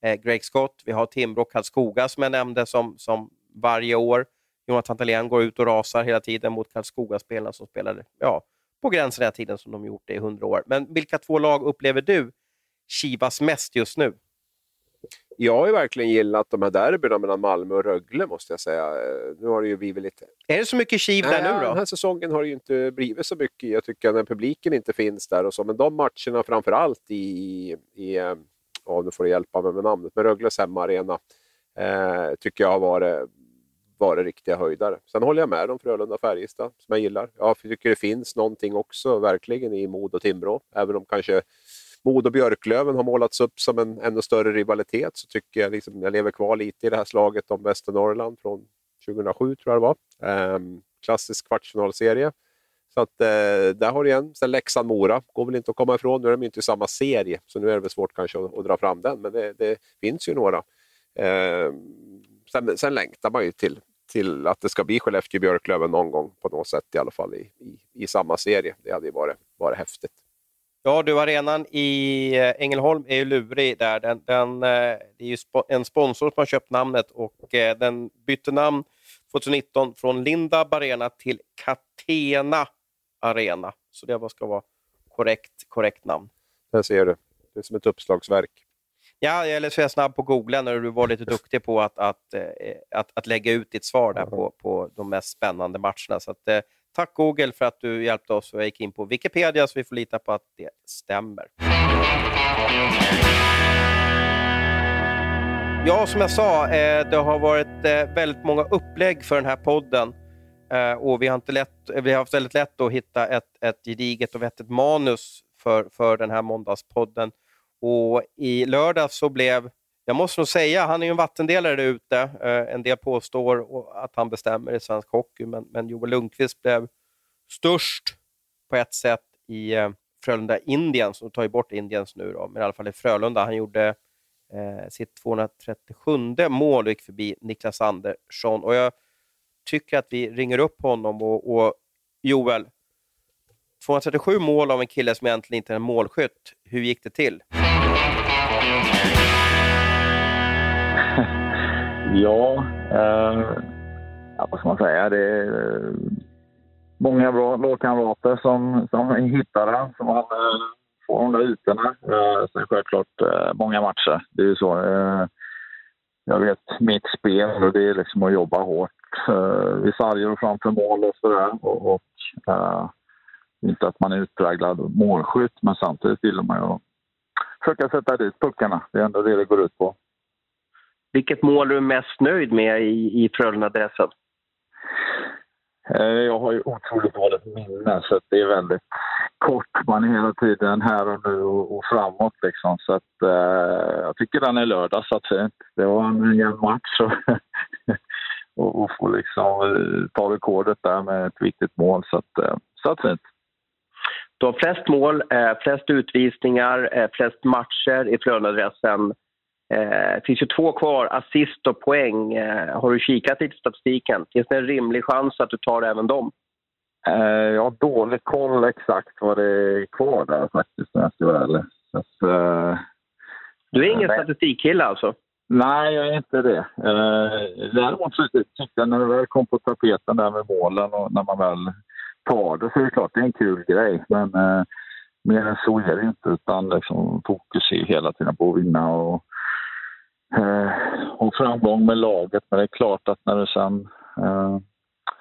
eh, Greg Scott. Vi har Timrå Karlskoga som jag nämnde som, som varje år. Jonathan Dahlén går ut och rasar hela tiden mot Karlskoga-spelarna som spelade ja, på gränsen hela tiden som de gjort det i hundra år. Men vilka två lag upplever du kivas mest just nu? Jag har ju verkligen gillat de här derbyna mellan Malmö och Rögle måste jag säga. Eh, Nu har det ju blivit lite Är det så mycket kiv där nu Den då? här säsongen har det ju inte blivit så mycket jag tycker när publiken inte finns där och så. Men de matcherna framför allt i, i av, nu får du hjälpa mig med namnet, men Rögles hemmaarena eh, tycker jag har varit, varit riktiga höjdare. Sen håller jag med om Frölunda och Färjestad som jag gillar. Jag tycker det finns någonting också verkligen i Mod och Timrå. Även om kanske Mod och Björklöven har målats upp som en ännu större rivalitet så tycker jag liksom, jag lever kvar lite i det här slaget om Västernorrland från 2007 tror jag det var. Eh, klassisk kvartsfinalserie. Så att, eh, där har du igen. Sen Leksand-Mora går väl inte att komma ifrån. Nu är de inte i samma serie, så nu är det väl svårt kanske att, att dra fram den. Men det, det finns ju några. Eh, sen, sen längtar man ju till, till att det ska bli Skellefteå-Björklöven någon gång på något sätt i alla fall i, i, i samma serie. Det hade ju varit, varit häftigt. Ja, du, arenan i eh, Ängelholm är ju lurig där. Den, den, eh, det är ju en sponsor som har köpt namnet och eh, den bytte namn 2019 från Lindab Arena till Catena Arena. Så det ska vara korrekt, korrekt namn. Där ser du. Det är som ett uppslagsverk. Ja, eller så är jag snabb på Google när du var lite duktig på att, att, eh, att, att lägga ut ditt svar där på, på de mest spännande matcherna. Så att, eh, tack Google för att du hjälpte oss och jag gick in på Wikipedia så vi får lita på att det stämmer. Ja, som jag sa, eh, det har varit väldigt många upplägg för den här podden. Eh, och vi har, inte lätt, eh, vi har haft väldigt lätt att hitta ett, ett gediget och vettigt manus för, för den här måndagspodden. Och i lördag så blev, jag måste nog säga, han är ju en vattendelare där ute. Eh, en del påstår att han bestämmer i svensk hockey, men, men Joel Lundqvist blev störst på ett sätt i Frölunda Indiens, och tar ju bort Indiens nu, då, men i alla fall i Frölunda. Han gjorde eh, sitt 237 mål och gick förbi Niklas Andersson. Och jag tycker att vi ringer upp honom och, och Joel, 237 mål av en kille som egentligen inte är en målskytt. Hur gick det till? ja, eh, ja, vad ska man säga? Det är eh, många bra lagkamrater som, som hittar den, som man eh, får de där ytorna. Eh, sen självklart eh, många matcher. Det är ju så. Eh, jag vet mitt spel och det är liksom att jobba hårt. Eh, vid sarger och framför mål och sådär. Och, och eh, inte att man är utpräglad målskytt, men samtidigt vill man ju försöka sätta dit puckarna. Det är ändå det det går ut på. Vilket mål är du mest nöjd med i, i Frölunda-dressen? Eh, jag har ju otroligt dåligt minne så det är väldigt kort. Man är hela tiden här och nu och, framåt liksom. Så att, eh, jag tycker den är lördag satt fint. Det var en jämn match och, och, och få liksom eh, ta rekordet där med ett viktigt mål. Så att, eh, satt fint. Du har flest mål, eh, flest utvisningar, flest matcher i Frölunda-dressen. Det finns ju två kvar, assist och poäng. Har du kikat lite i statistiken? Finns det en rimlig chans att du tar även dem? Jag har dålig koll exakt vad det är kvar där faktiskt, om jag ska vara ärlig. Så, du är ingen statistikkille alltså? Nej, jag är inte det. Eh, däremot så tyckte jag när det väl kom på tapeten där med målen och när man väl tar det så är det klart det är en kul grej. Men eh, mer än så är det inte utan liksom, fokus är hela tiden på att vinna och eh, och framgång med laget. Men det är klart att när du sen eh,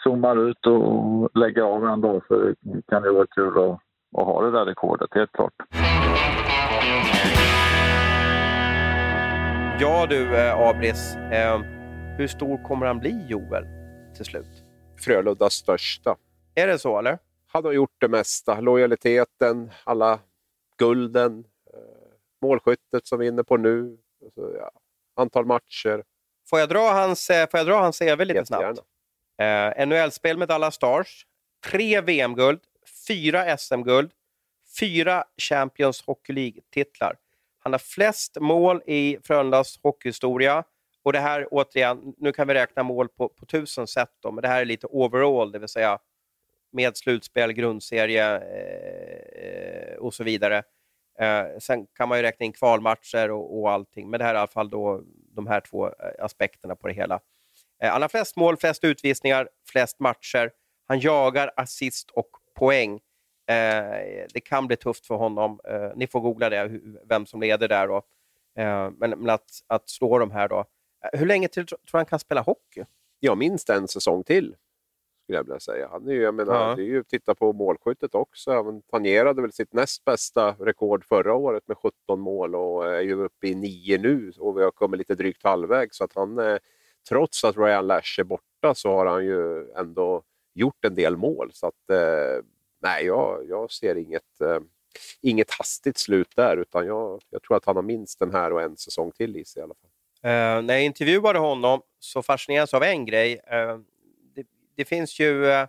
zoomar ut och lägger av en dag så kan det vara kul att, att ha det där rekordet, helt klart. Ja du, eh, Abris. Eh, hur stor kommer han bli, Joel, till slut? Frölundas största. Är det så, eller? Han har gjort det mesta. Lojaliteten, alla gulden, eh, målskyttet som vi är inne på nu. Så, ja, antal matcher. Får jag dra hans, eh, får jag dra hans CV lite snabbt? Eh, NHL-spel med Dallas Stars, tre VM-guld, fyra SM-guld, fyra Champions Hockey League-titlar. Han har flest mål i Frölundas hockeyhistoria. Och det här, återigen, nu kan vi räkna mål på, på tusen sätt, då, men det här är lite overall, det vill säga med slutspel, grundserie eh, och så vidare. Eh, sen kan man ju räkna in kvalmatcher och, och allting, men det här är i alla fall då de här två eh, aspekterna på det hela. Eh, han har flest mål, flest utvisningar, flest matcher. Han jagar assist och poäng. Eh, det kan bli tufft för honom. Eh, ni får googla det, vem som leder där. Då. Eh, men, att, att, slå de här då. Hur länge till tror han kan spela hockey? Ja, minst en säsong till skulle jag vilja säga. Han är ju, jag menar, ja. det är ju, titta på målskyttet också. Han tangerade väl sitt näst bästa rekord förra året med 17 mål och är ju uppe i 9 nu och vi har kommit lite drygt halvvägs. Så att han, trots att Ryan Lash är borta så har han ju ändå gjort en del mål. Så att, eh, nej, jag, jag ser inget, eh, inget hastigt slut där utan jag, jag tror att han har minst den här och en säsong till i sig i alla fall. Eh, när jag intervjuade honom så fascinerades jag av en grej. Eh, det finns ju eh,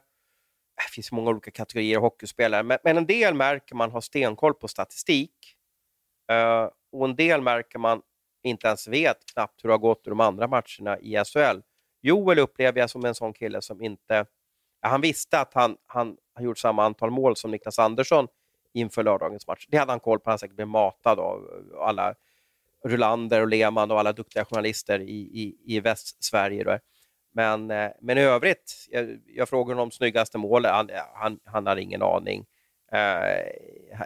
det finns många olika kategorier hockeyspelare, men, men, en del märker man har stenkoll på statistik eh, och en del märker man inte ens vet knappt hur det har gått i de andra matcherna i SHL. Joel upplever jag som en sån kille som inte... Ja, han visste att han, han har gjort samma antal mål som Niklas Andersson inför lördagens match. Det hade han koll på. Han säkert blivit matad av alla Rulander och Lehmann och alla duktiga journalister i, i, i Västsverige. Men, eh, men i övrigt, jag, jag frågade honom om snyggaste målet, han, han, han hade ingen aning. Eh,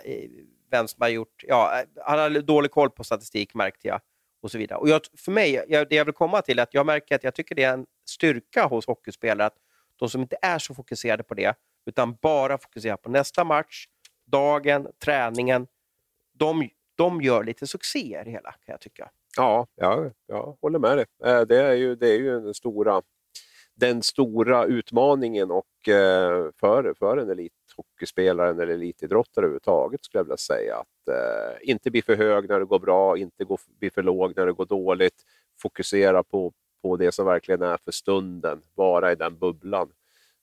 eh vem som har gjort... Ja, eh, han hade dålig koll på statistik märkte jag. och så vidare. Och jag, För mig, jag, det jag vill komma till är att jag märker att jag tycker det är en styrka hos hockeyspelare att de som inte är så fokuserade på det, utan bara fokusera på nästa match, dagen, träningen, de, de gör lite succé det hela kan jag tycka. Ja, ja, jag håller med dig. Eh, det är ju, det är ju den, stora, den stora utmaningen och eh, för, för en elithockeyspelare eller elitidrottare överhuvudtaget skulle jag vilja säga. Att eh, inte bli för hög när det går bra, inte gå, bli för låg när det går dåligt. Fokusera på, på det som verkligen är för stunden, vara i den bubblan.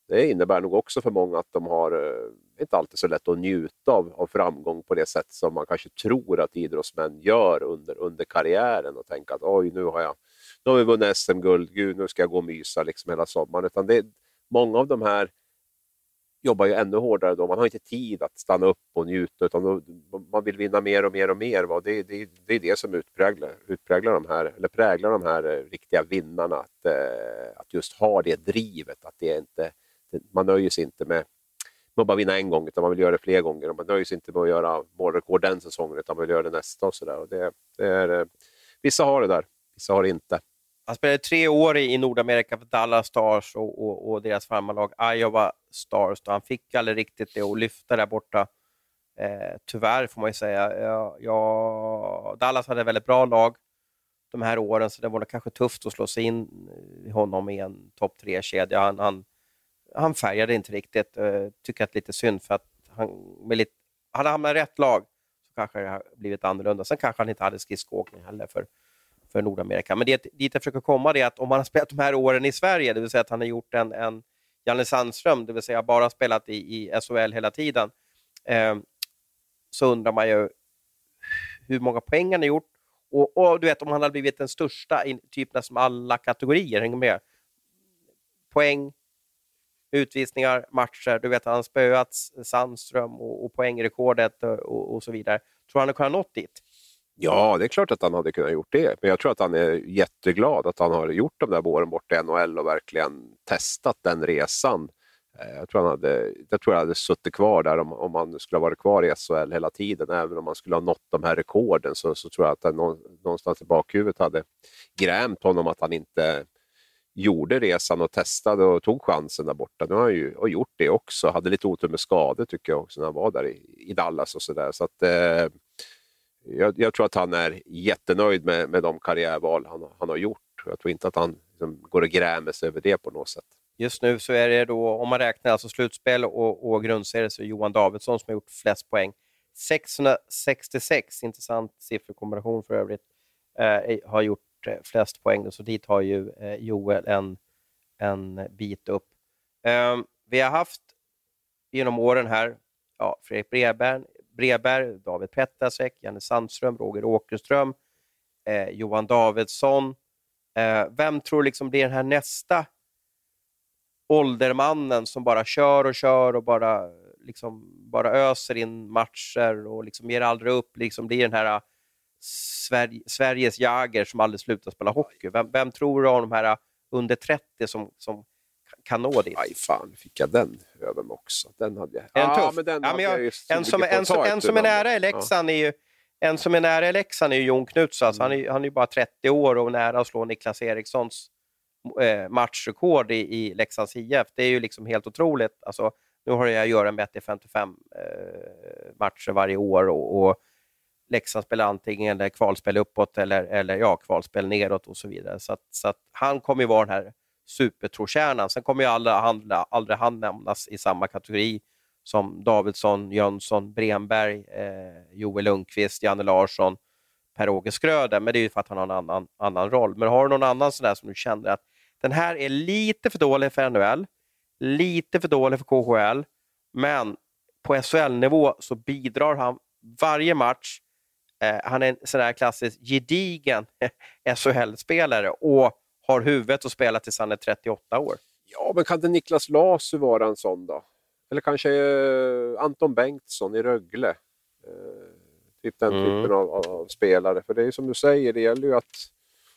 Det innebär nog också för många att de har eh, inte alltid så lätt att njuta av, av framgång på det sätt som man kanske tror att idrottsmän gör under, under karriären och tänka att oj, nu har jag nu har vi vunnit SM-guld, gud nu ska jag gå och mysa liksom hela sommaren. Utan det, många av de här jobbar ju ännu hårdare då. Man har inte tid att stanna upp och njuta utan då, man vill vinna mer och mer och mer. Va? Det, det, det är det som utpräglar, utpräglar de här, eller präglar de här eh, riktiga vinnarna. Att, eh, att just ha det drivet, att det inte, man nöjer sig inte med med att bara vinna en gång, utan man vill göra det fler gånger. Och man nöjer sig inte med att göra målrekord den säsongen, utan man vill göra det nästa. och, så där. Och det, det är, eh, Vissa har det där, vissa har det inte. Han spelade tre år i Nordamerika för Dallas Stars och, och, och deras farmarlag Iowa Stars. Då han fick aldrig riktigt det att lyfta där borta. Eh, tyvärr får man ju säga. Ja, ja, Dallas hade ett väldigt bra lag de här åren, så det var kanske tufft att slå sig in eh, i honom i en topp tre-kedja. Han, han, han, färgade inte riktigt. Uh, tycker att det är lite synd, för att han, med lite, hade han hamnat i rätt lag så kanske det hade blivit annorlunda. Sen kanske han inte hade skridskoåkning heller för för Nordamerika. Men det, dit jag försöker komma är att om han har spelat de här åren i Sverige, det vill säga att han har gjort en, en Janne Sandström, det vill säga bara spelat i, i SHL hela tiden, eh, så undrar man ju hur många poäng han har gjort och, och, du vet om han hade blivit den största i typ nästan alla kategorier. Hänger med? Poäng, utvisningar, matcher. Du vet, han har spöat Sandström och, och poängrekordet och, och, så vidare. Tror han hade kunnat nått dit? Ja, det är klart att han hade kunnat gjort det. Men jag tror att han är jätteglad att han har gjort de där åren borta i NHL och verkligen testat den resan. Eh, jag tror han hade, jag tror han hade suttit kvar där om, om han skulle ha varit kvar i SHL hela tiden. Även om han skulle ha nått de här rekorden så, så tror jag att det någonstans i bakhuvudet hade grämt honom att han inte gjorde resan och testade och tog chansen där borta. Nu har han ju gjort det också. Hade lite otur med skador tycker jag också när han var där i, i Dallas och sådär. Så att, eh, jag, jag, tror att han är jättenöjd med, med de karriärval han, han har gjort. Jag tror inte att han liksom, går och grämer sig över det på något sätt. Just nu så är det då, om man räknar alltså slutspel och, och grundserie, så är Johan Davidsson som har gjort flest poäng. 666, intressant sifferkombination för övrigt, eh, har gjort Eh, flest poäng. Så dit har ju eh, Joel en, en bit upp. Ehm, vi har haft genom åren här ja, Fredrik Breberg, Breberg, David Petasek, Janne Sandström, Roger Åkerström, eh, Johan Davidsson. Eh, vem tror liksom blir den här nästa åldermannen som bara kör och kör och bara, liksom, bara öser in matcher och liksom ger aldrig upp, liksom blir den här Sverige, Sveriges Jager som aldrig slutar spela hockey. Vem, vem tror du av de här under 30 som, som kan nå dit. Aj fan, fick jag den över mig också? Den hade jag. En tuff. men ja, men jag, en som, en, som, en som är nära i Leksand ja. är ju en som är nära i Leksand är ju Jon Knutsson. Alltså, mm. Han, är, han är bara 30 år och nära att slå Niklas Erikssons eh, matchrekord i, i Leksands IF. Det är ju liksom helt otroligt. Alltså, nu har jag att göra med att det är 55 eh, matcher varje år och, och Leksand spelar antingen kvalspel uppåt eller, eller ja, kvalspel neråt och så vidare. Så, att, så att han kommer ju vara den här supertrotjärnan. Sen kommer ju aldrig, aldrig, aldrig han nämnas i samma kategori som Davidsson, Jönsson, Bremberg, eh, Joel Lundqvist, Janne Larsson, Per-Åge Skröder, men det är ju för att han har en annan, annan roll. Men har du någon annan sån där som du känner att den här är lite för dålig för NHL, lite för dålig för KHL, men på SHL-nivå så bidrar han varje match. Eh, han är en sån där klassisk gedigen SHL-spelare och har huvudet att spela tills han är 38 år. Ja, men kan inte Niklas Lasu vara en sån då? Eller kanske eh, Anton Bengtsson i Rögle. Eh, typ den mm. typen av, av, spelare. För det är som du säger, det gäller ju att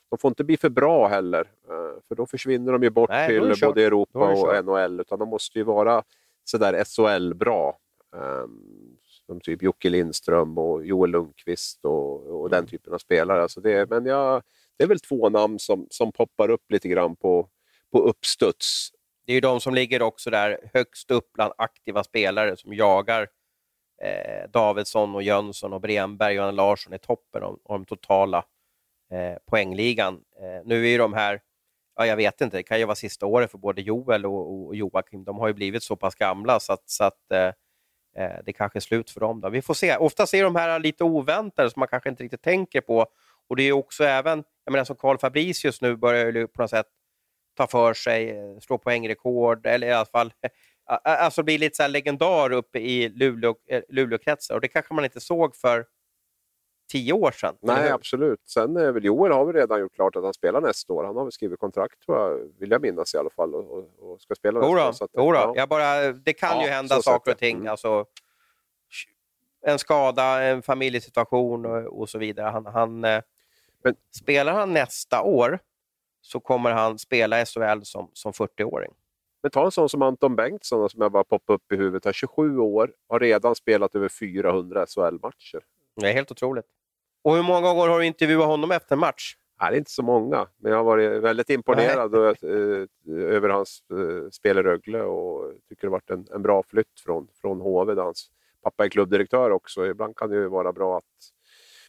de får inte bli för bra heller. Eh, för då försvinner de ju bort Nej, till både Europa och NHL. Utan de måste ju vara sådär SHL-bra. Som typ Jocke Lindström och Joel Lundqvist och, och den mm. typen av spelare. Alltså det, men jag, det är väl två namn som, som poppar upp lite grann på, på uppstuds. Det är ju de som ligger också där högst upp bland aktiva spelare som jagar eh, Davidsson, och Jönsson, och Bremberg och Larsson i toppen av, av de totala eh, poängligan. Eh, nu är ju de här, ja, jag vet inte, det kan ju vara sista året för både Joel och, och Joakim. De har ju blivit så pass gamla så att, så att eh, eh det kanske är slut för dem. Då. Vi får se. Oftast är de här lite oväntade som man kanske inte riktigt tänker på. Och det är också även, jag menar som Karl Fabricius nu börjar ju på något sätt ta för sig, eh, slå poängrekord, eller i alla fall alltså bli lite så legendar uppe i Luleå, eh, Luleåkretsar. Och det kanske man inte såg för tio år sedan. Nej, absolut. Sen är väl Joel har vi redan gjort klart att han spelar nästa år. Han har väl skrivit kontrakt, tror jag, vill jag minnas i alla fall, och, och, och ska spela nästa år. Så att, Jodå. Ja. Jag bara, det kan ja, ju hända saker och ting. Mm. Alltså, en skada, en familjesituation och, och så vidare. Han, han, eh, Men, spelar han nästa år så kommer han spela SHL som, som 40-åring. Men ta en sån som Anton Bengtsson som jag bara poppar upp i huvudet. Har 27 år, har redan spelat över 400 SHL-matcher. Det är helt otroligt. Och hur många gånger har du intervjuat honom efter en match? Nej, det är inte så många, men jag har varit väldigt imponerad och, äh, över hans äh, spel i Rögle och tycker det har varit en, en bra flytt från, från HV där hans pappa är klubbdirektör också. Ibland kan det ju vara bra att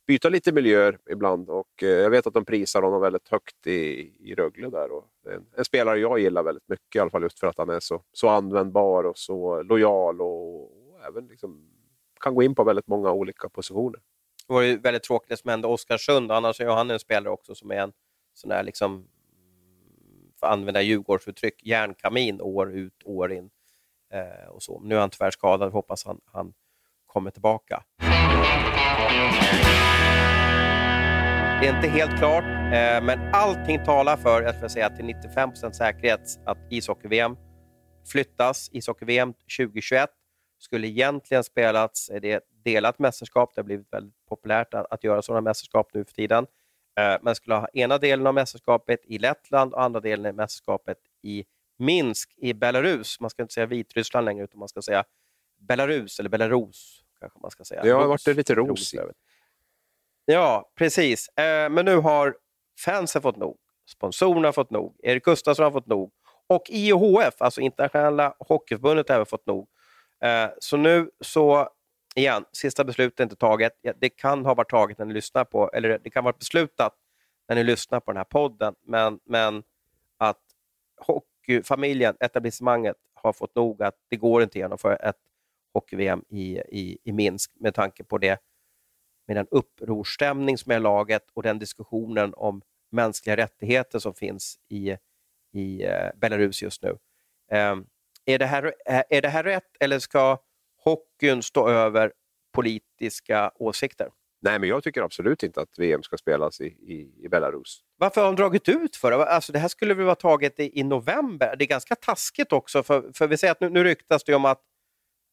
byta lite miljöer ibland och eh, jag vet att de prisar honom väldigt högt i, i Rögle där. Och en, en, spelare jag gillar väldigt mycket i alla fall just för att han är så, så användbar och så lojal och, och även liksom kan gå in på väldigt många olika positioner. Det var ju väldigt tråkigt det som hände Oskarsund, annars är han en spelare också som är en sån där, liksom, mm, för att använda Djurgårdsuttryck, järnkamin år ut, år in. Eh, och så. Nu är han tyvärr skadad, hoppas han, han kommer tillbaka. Det är inte helt klart, eh, men allting talar för, jag skulle säga till 95% säkerhet, att ishockey-VM flyttas. Ishockey-VM 2021 skulle egentligen spelats, det är ett delat mästerskap, det har blivit väldigt populärt att, att göra sådana mästerskap nu för tiden. Eh, man skulle ha ena delen av mästerskapet i Lettland och andra delen av mästerskapet i Minsk i Belarus. Man ska inte säga Vitryssland längre, utan man ska säga Belarus, eller Belarus kanske man ska säga. Det har varit lite ros. Ja, precis. Eh, men nu har fansen fått nog, sponsorerna har fått nog, Erik Gustafsson har fått nog och IOHF, alltså Internationella Hockeyförbundet, har även fått nog. Eh, så nu så, igen, sista beslutet är inte taget. Det kan ha varit taget när ni lyssnar på, eller det kan ha varit beslutat när ni lyssnar på den här podden, men, men att hockeyfamiljen, etablissemanget, har fått nog att det går inte att genomföra ett hockey-VM i, i, i Minsk med tanke på det med den upprorstämning som är i laget och den diskussionen om mänskliga rättigheter som finns i, i eh, Belarus just nu. Eh, är, det här, är det här rätt eller ska hockeyn stå över politiska åsikter? Nej, men jag tycker absolut inte att VM ska spelas i, i, i Belarus. Varför har de dragit ut för det? Alltså, det här skulle väl vara taget i, i november? Det är ganska taskigt också, för, för vi säger att nu, nu ryktas det om att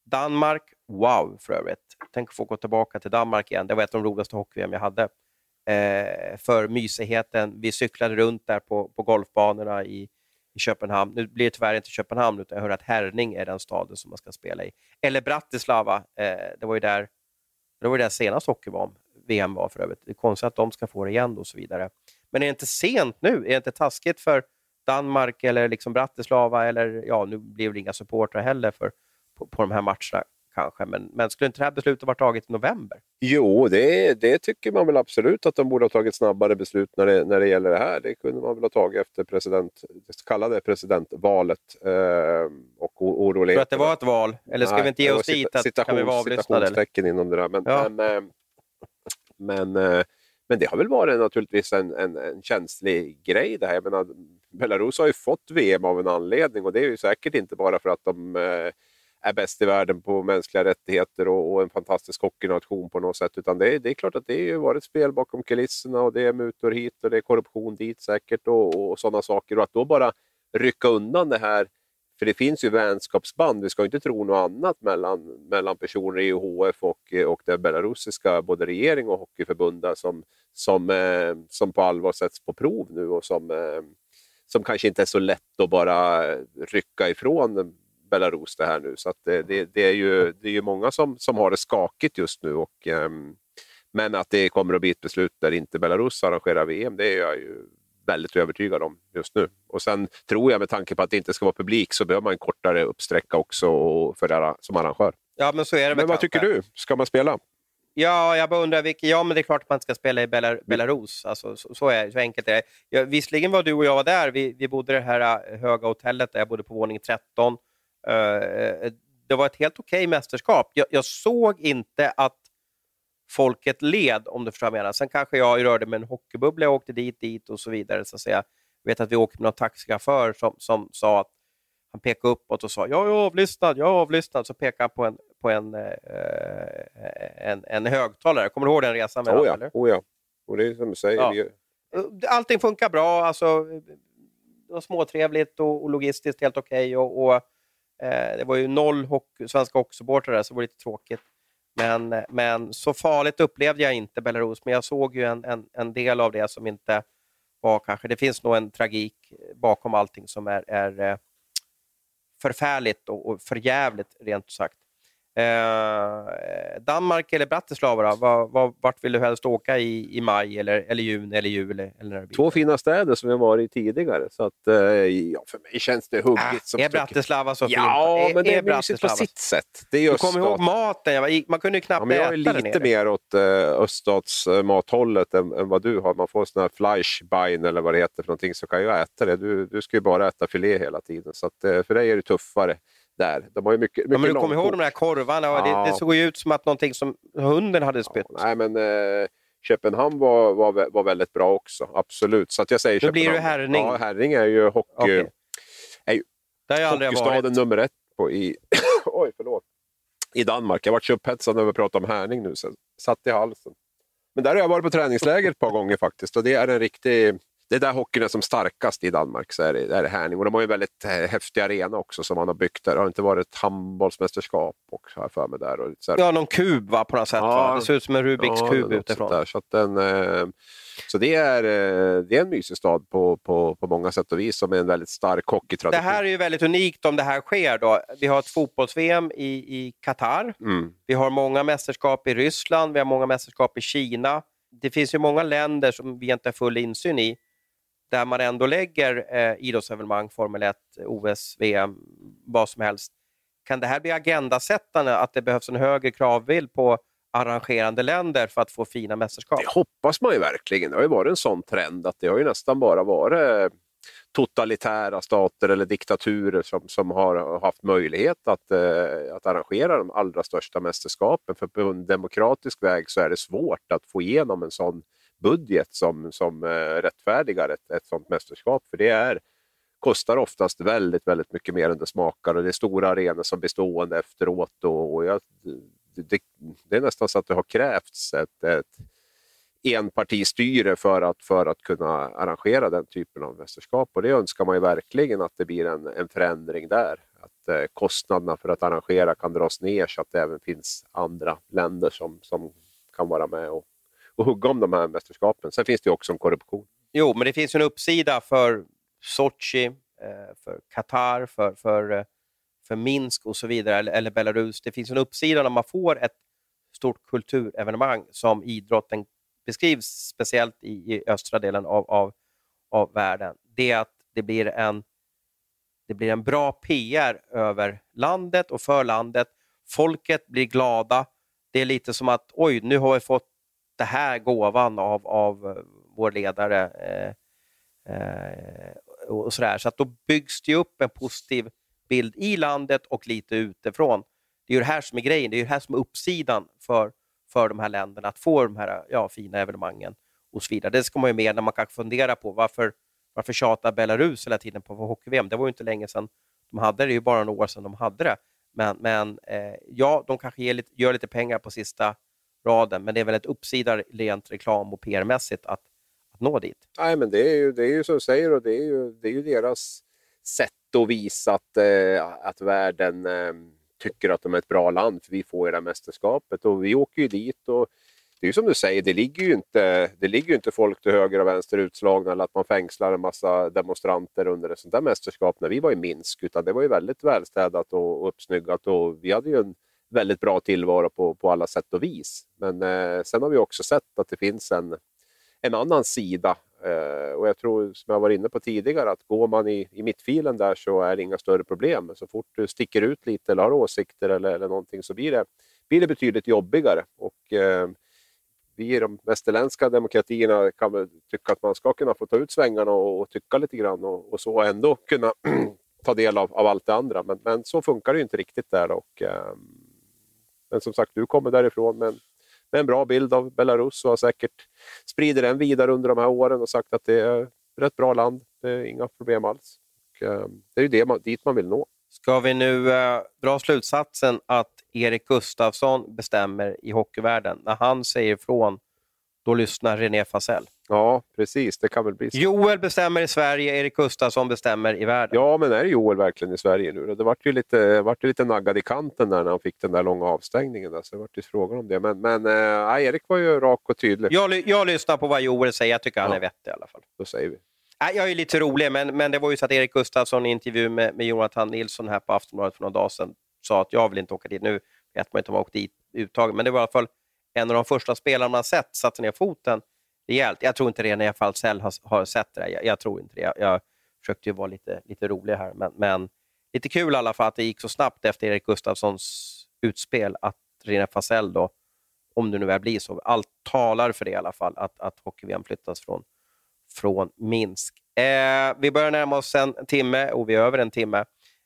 Danmark, wow för övrigt. Tänk att få gå tillbaka till Danmark igen. Det var ett av de roligaste hockey jag hade. Eh, för mysigheten. Vi cyklade runt där på, på golfbanorna i, i Köpenhamn. Nu blir det tyvärr inte Köpenhamn, utan jag hör att Herning är den staden som man ska spela i. Eller Bratislava. Eh, det var ju där, det var ju där senast hockey-VM var för övrigt. Det är konstigt att de ska få det igen och så vidare. Men är det inte sent nu? Är det inte taskigt för Danmark eller liksom Bratislava? Eller ja, nu blir det inga supportrar heller för på, på de här matcherna kanske. Men, men skulle inte det här beslutet vara taget i november? Jo, det, det tycker man väl absolut att de borde ha tagit snabbare beslut när det, när det gäller det här. Det kunde man väl ha tagit efter president, det så kallade presidentvalet eh, och oroligheterna. Tror att det var ett val? Eller ska Nej, vi inte ge oss dit att citations, kan vi vara Citationstecken inom det där. Men, ja. men, eh, men, eh, men, det har väl varit naturligtvis en, en, en känslig grej det här. Jag menar, Belarus har ju fått VM av en anledning och det är ju säkert inte bara för att de eh, är bäst i världen på mänskliga rättigheter och, och en fantastisk hockeynation på något sätt. Utan det, är, det är klart att det har varit spel bakom kulisserna och det är mutor hit och det är korruption dit säkert och, och sådana saker. Och att då bara rycka undan det här, för det finns ju vänskapsband, vi ska inte tro något annat mellan, mellan personer i UHF och, och det belarusiska både regering och hockeyförbund som, som, eh, som på allvar sätts på prov nu och som, eh, som kanske inte är så lätt att bara rycka ifrån Belarus det här nu. Så det, det, det, är ju, det är ju många som, som har det skakigt just nu. Och, um, men att det kommer att bli ett beslut där inte Belarus arrangerar VM, det är jag ju väldigt övertygad om just nu. Och Sen tror jag med tanke på att det inte ska vara publik så behöver man en kortare uppsträcka också för det, som arrangör. Ja, men så är det Men vad tycker du? Ska man spela? Ja, jag bara undrar vilken... Ja, men det är klart att man ska spela i Belar Belarus. Alltså, så, så, är, så enkelt är det. Ja, visserligen var du och jag var där. Vi, vi bodde i det här äh, höga hotellet där jag bodde på våning 13. Uh, äh, det var ett helt okej okay mästerskap. Jag, jag, såg inte att folket led, om du förstår vad jag menar. Sen kanske jag rörde med en hockeybubbla, jag åkte dit, dit och så vidare. Så att säga. Jag vet att vi åkte med någon taxichaufför som, som sa att han pekade uppåt och sa jag är avlyssnad, jag är avlyssnad. Så pekade han på en, på en, eh, en, en högtalare. Kommer du ihåg den resan? Med oh, ja. Eller? Oh ja, och det är som du säger. Ja. Allting funkar bra. Alltså, det var småtrevligt och, och logistiskt helt okej. Okay, och, och eh, Eh, det var ju noll hockey, svenska hockeysupportrar där, så det var lite tråkigt. Men, eh, men så farligt upplevde jag inte Belarus, men jag såg ju en, en, en del av det som inte var kanske... Det finns nog en tragik eh, bakom allting som är, är förfärligt och, och förjävligt, rent sagt. Eh, Danmark eller Bratislava? Var, var, vart vill du helst åka i, i maj, eller, eller juni eller juli? Eller när Två fina städer som har varit i tidigare, så att, eh, ja, för mig känns det huggigt. Äh, som är Bratislava så fint? Ja, men det är, är mysigt på sitt sätt. Det är du kommer ihåg maten? Man kunde ju knappt ja, men jag äta Jag är lite mer åt eh, öststatsmathållet än, än vad du har. Man får sån här Fleischbein eller vad det heter för någonting, så kan jag äta det. Du, du ska ju bara äta filé hela tiden, så att, eh, för dig är det tuffare där. De har ju mycket, mycket ja, men du kommer ihåg de där korvarna? Ja. Det, det, såg ju ut som att någonting som hunden hade spytt. Ja, nej, men eh, Köpenhamn var, var, var väldigt bra också, absolut. Så att jag säger Köpenhamn. blir det Herning. Ja, Herning är ju hockey... Okay. Är ju hockeystaden nummer ett på, i, oj, förlåt, i Danmark. Jag vart så upphetsad när vi pratade om Herning nu, så satt i halsen. Men där har jag varit på träningsläger ett par gånger faktiskt och det är en riktig det är där hockeyn är som starkast i Danmark, så är det, är det Härning. Och de har ju en väldigt eh, häftig arena också som man har byggt där. Det har inte varit handbollsmästerskap också, har för mig. Där. Och så här. Ja, någon kub va, på något sätt. Ja, Det ser ut som en Rubiks ja, kub utifrån. Så, den, eh, så det är, eh, det är en mysig stad på, på, på många sätt och vis som är en väldigt stark hockeytradition. Det här är ju väldigt unikt om det här sker. Då. Vi har ett fotbolls-VM i, i Qatar. Mm. Vi har många mästerskap i Ryssland, vi har många mästerskap i Kina. Det finns ju många länder som vi inte har full insyn i där man ändå lägger eh, idrottsevenemang, Formel 1, OS, VM, vad som helst. Kan det här bli agendasättande, att det behövs en högre kravbild på arrangerande länder för att få fina mästerskap? Det hoppas man ju verkligen. Det har ju varit en sån trend att det har ju nästan bara varit eh, totalitära stater eller diktaturer som, som har haft möjlighet att, eh, att arrangera de allra största mästerskapen. För på en demokratisk väg så är det svårt att få igenom en sån budget som, som eh, rättfärdigar ett, ett sådant mästerskap. För det är, kostar oftast väldigt, väldigt mycket mer än det smakar och det är stora arenor som blir stående efteråt. Och, och jag, det, det, är nästan så att det har krävts ett, ett enpartistyre för att, för att kunna arrangera den typen av mästerskap. Och det önskar man ju verkligen att det blir en, en förändring där. Att eh, kostnaderna för att arrangera kan dras ner så att det även finns andra länder som, som kan vara med och och hugga om de här mästerskapen. Sen finns det också en korruption. Jo, men det finns en uppsida för Sochi, eh, för Qatar, för, för, eh, för Minsk och så vidare, eller, eller Belarus. Det finns en uppsida när man får ett stort kulturevenemang som idrotten beskrivs, speciellt i, i östra delen av, av, av världen. Det är att det blir en det blir en bra PR över landet och för landet. Folket blir glada. Det är lite som att oj, nu har vi fått det här gåvan av, av eh, vår ledare. Eh, eh, och sådär. Så att då byggs det upp en positiv bild i landet och lite utifrån. Det är ju det här som är grejen, det är ju det här som är uppsidan för, för de här länderna, att få de här ja, fina evenemangen och så vidare. Det ska man ju med när man kanske funderar på varför, varför tjatar Belarus hela tiden på hockey-VM? Det var ju inte länge sedan de hade det, det är ju bara några år sedan de hade det. Men, men eh, ja, de kanske ger lite, gör lite pengar på sista raden, men det är väl ett uppsida rent reklam och PR-mässigt att, att nå dit. Nej, men det är ju, det är ju som du säger, och det är ju, det är ju deras sätt att visa att, eh, att världen eh, tycker att de är ett bra land, för vi får ju det här mästerskapet och vi åker ju dit. och det är ju som du säger, det ligger ju inte, det ligger inte folk till höger och vänster utslagna eller att man fängslar en massa demonstranter under ett sånt där mästerskap när vi var i Minsk, utan det var ju väldigt välstädat och uppsnyggat och vi hade ju en väldigt bra tillvaro på, på alla sätt och vis. Men eh, sen har vi också sett att det finns en, en annan sida. Eh, och jag tror, som jag var inne på tidigare, att går man i, i mittfilen där så är det inga större problem. Så fort du sticker ut lite eller har åsikter eller, eller någonting så blir det, blir det betydligt jobbigare. Och, eh, vi i de västerländska demokratierna kan väl tycka att man ska kunna få ta ut svängarna och, och tycka lite grann och, och så ändå kunna ta del av, av allt det andra. Men, men så funkar det ju inte riktigt där. Och, eh, men som sagt, du kommer därifrån med en, med en bra bild av Belarus och har säkert spridit den vidare under de här åren och sagt att det är ett rätt bra land. Det är inga problem alls. Och, eh, det är ju det man, dit man vill nå. Ska vi nu eh, dra slutsatsen att Erik Gustafsson bestämmer i hockeyvärlden? När han säger ifrån, då lyssnar René Fasell. Ja, precis. Det kan väl bli så. Joel bestämmer i Sverige, Erik Gustafsson bestämmer i världen. Ja, men är Joel verkligen i Sverige nu? Det vart ju lite, vart ju lite naggad i kanten där när han fick den där långa avstängningen. Där, så det vart ju frågan om det. Men, men äh, Erik var ju rak och tydlig. Jag, jag lyssnar på vad Joel säger. Jag tycker han är vettig i alla fall. Då säger vi. Nej, jag är lite rolig, men, men det var ju så att Erik Gustafsson i intervju med, med Jonathan Nilsson här på Aftonbladet för några dagar sedan sa att jag vill inte åka dit. Nu vet man inte om han åkt dit uttaget, men det var i alla fall en av de första spelarna man sett satte ner foten rejält. Jag tror inte René Falsell har, har sett det. Jag, jag, tror inte det. Jag, jag försökte ju vara lite, lite rolig här, men, men lite kul i alla fall att det gick så snabbt efter Erik Gustafssons utspel att René Falsell då, om det nu väl blir så, allt talar för det i alla fall, att, att hockey flyttas från, från Minsk. Eh, vi börjar närma oss en timme och vi är över en timme.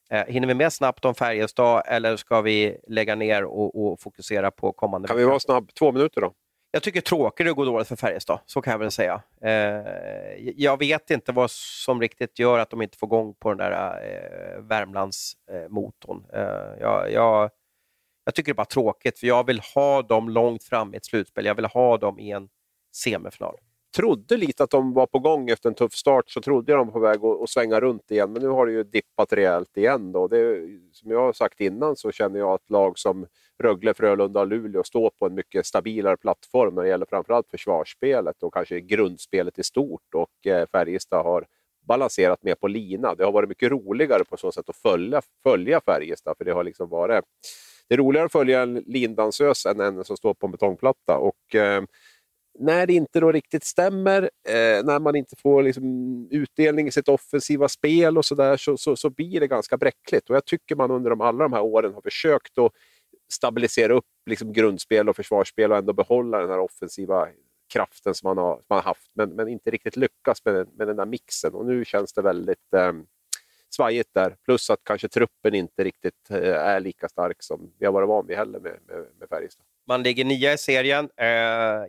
Eh, hinner vi med snabbt om Färjestad eller ska vi lägga ner och, och fokusera på kommande Kan vi vara snabb? Två minuter då? Jag tycker tråkigt att gå dåligt för Färjestad, så kan jag väl säga. Eh, jag vet inte vad som riktigt gör att de inte får igång på den där eh, Värmlandsmotorn. Eh, eh, jag, jag, jag, tycker det är bara tråkigt, för jag vill ha dem långt fram i ett slutspel. Jag vill ha dem i en semifinal trodde lite att de var på gång efter en tuff start, så trodde jag de var på väg att, att svänga runt igen. Men nu har det ju dippat rejält igen. Då. Det, som jag har sagt innan så känner jag att lag som Rögle, Frölunda och Luleå står på en mycket stabilare plattform när det gäller framförallt försvarsspelet och kanske grundspelet i stort. Och eh, Färjestad har balanserat mer på lina. Det har varit mycket roligare på så sätt att följa, följa Färjestad, för det har liksom varit det är roligare att följa en lindansös än en som står på en betongplatta. Och, eh, när det inte då riktigt stämmer, eh, när man inte får liksom utdelning i sitt offensiva spel och sådär, så, så, så, blir det ganska bräckligt. Och jag tycker man under de, alla de här åren har försökt att stabilisera upp liksom grundspel och försvarsspel och ändå behålla den här offensiva kraften som man har, som man har haft, men, men inte riktigt lyckas med, med den där mixen. Och nu känns det väldigt eh, svajigt där. Plus att kanske truppen inte riktigt eh, är lika stark som vi har varit van vid heller med, med, med Färjestad. Man ligger nia i serien eh,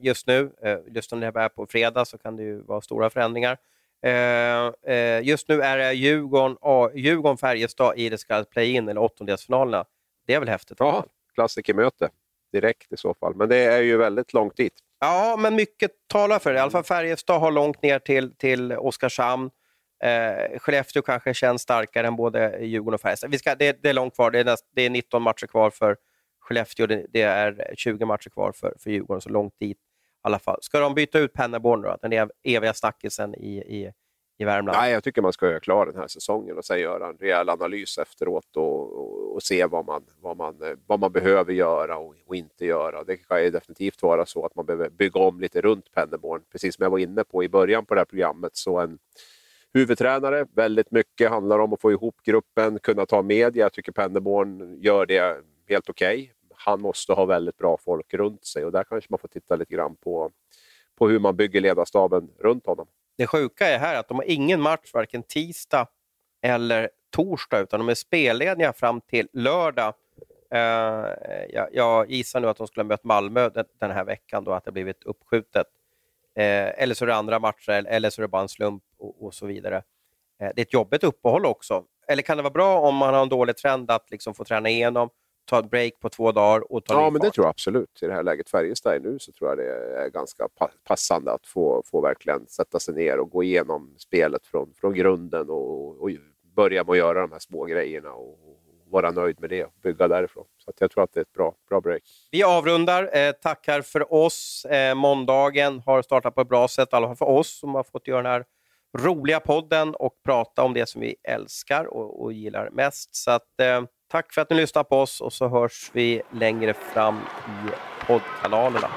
just nu. Eh, just om det här är på fredag så kan det ju vara stora förändringar. Eh, eh just nu är det Djurgården, Djurgården Färjestad i det så kallade play-in, eller åttondelsfinalerna. Det är väl häftigt? Ja, klassikermöte direkt i så fall. Men det är ju väldigt långt dit. Ja, men mycket talar för det. I alla fall Färjestad har långt ner till, till Oskarshamn. Eh, Skellefteå kanske känns starkare än både Djurgården och Färjestad. Vi ska, det, det är långt kvar. Det är, näst, det är 19 matcher kvar för Skellefteå. Det, det, är 20 matcher kvar för, för Djurgården, så långt dit i alla fall. Ska de byta ut Pennerborn då? Den eviga stackisen i, i, i Värmland? Nej, jag tycker man ska göra klar den här säsongen och sen göra en rejäl analys efteråt och, och, och se vad man, vad, man, vad man behöver göra och, och, inte göra. Det kan ju definitivt vara så att man behöver bygga om lite runt Pennerborn. Precis som jag var inne på i början på det här programmet, så en huvudtränare. Väldigt mycket handlar om att få ihop gruppen, kunna ta media. Jag tycker Pennerborn gör det helt okej. Okay. Han måste ha väldigt bra folk runt sig och där kanske man får titta lite grann på, på hur man bygger ledarstaben runt honom. Det sjuka är här att de har ingen match varken tisdag eller torsdag, utan de är spellediga fram till lördag. Eh, jag, jag gissar nu att de skulle ha mött Malmö den, den här veckan, då att det blivit uppskjutet. Eh, eller så är det andra matcher, eller så är det bara en slump och, och så vidare. Uh, det är ett jobbigt uppehåll också. Eller kan det vara bra om man har en dålig trend att liksom få träna igenom, ta ett break på två dagar och ta Ja, men det tror jag absolut. I det här läget Färjestad är nu så tror jag det är ganska passande att få, få verkligen sätta sig ner och gå igenom spelet från, från grunden och, och börja med att göra de här små grejerna och, vara nöjd med det och bygga därifrån. Så jag tror att det är ett bra, bra break. Vi avrundar. Eh, tackar för oss. Eh, måndagen har startat på ett bra sätt, i alla fall för oss som har fått göra den här roliga podden och prata om det som vi älskar och, och gillar mest. Så att, eh, Tack för att ni lyssnar på oss och så hörs vi längre fram i poddkanalerna.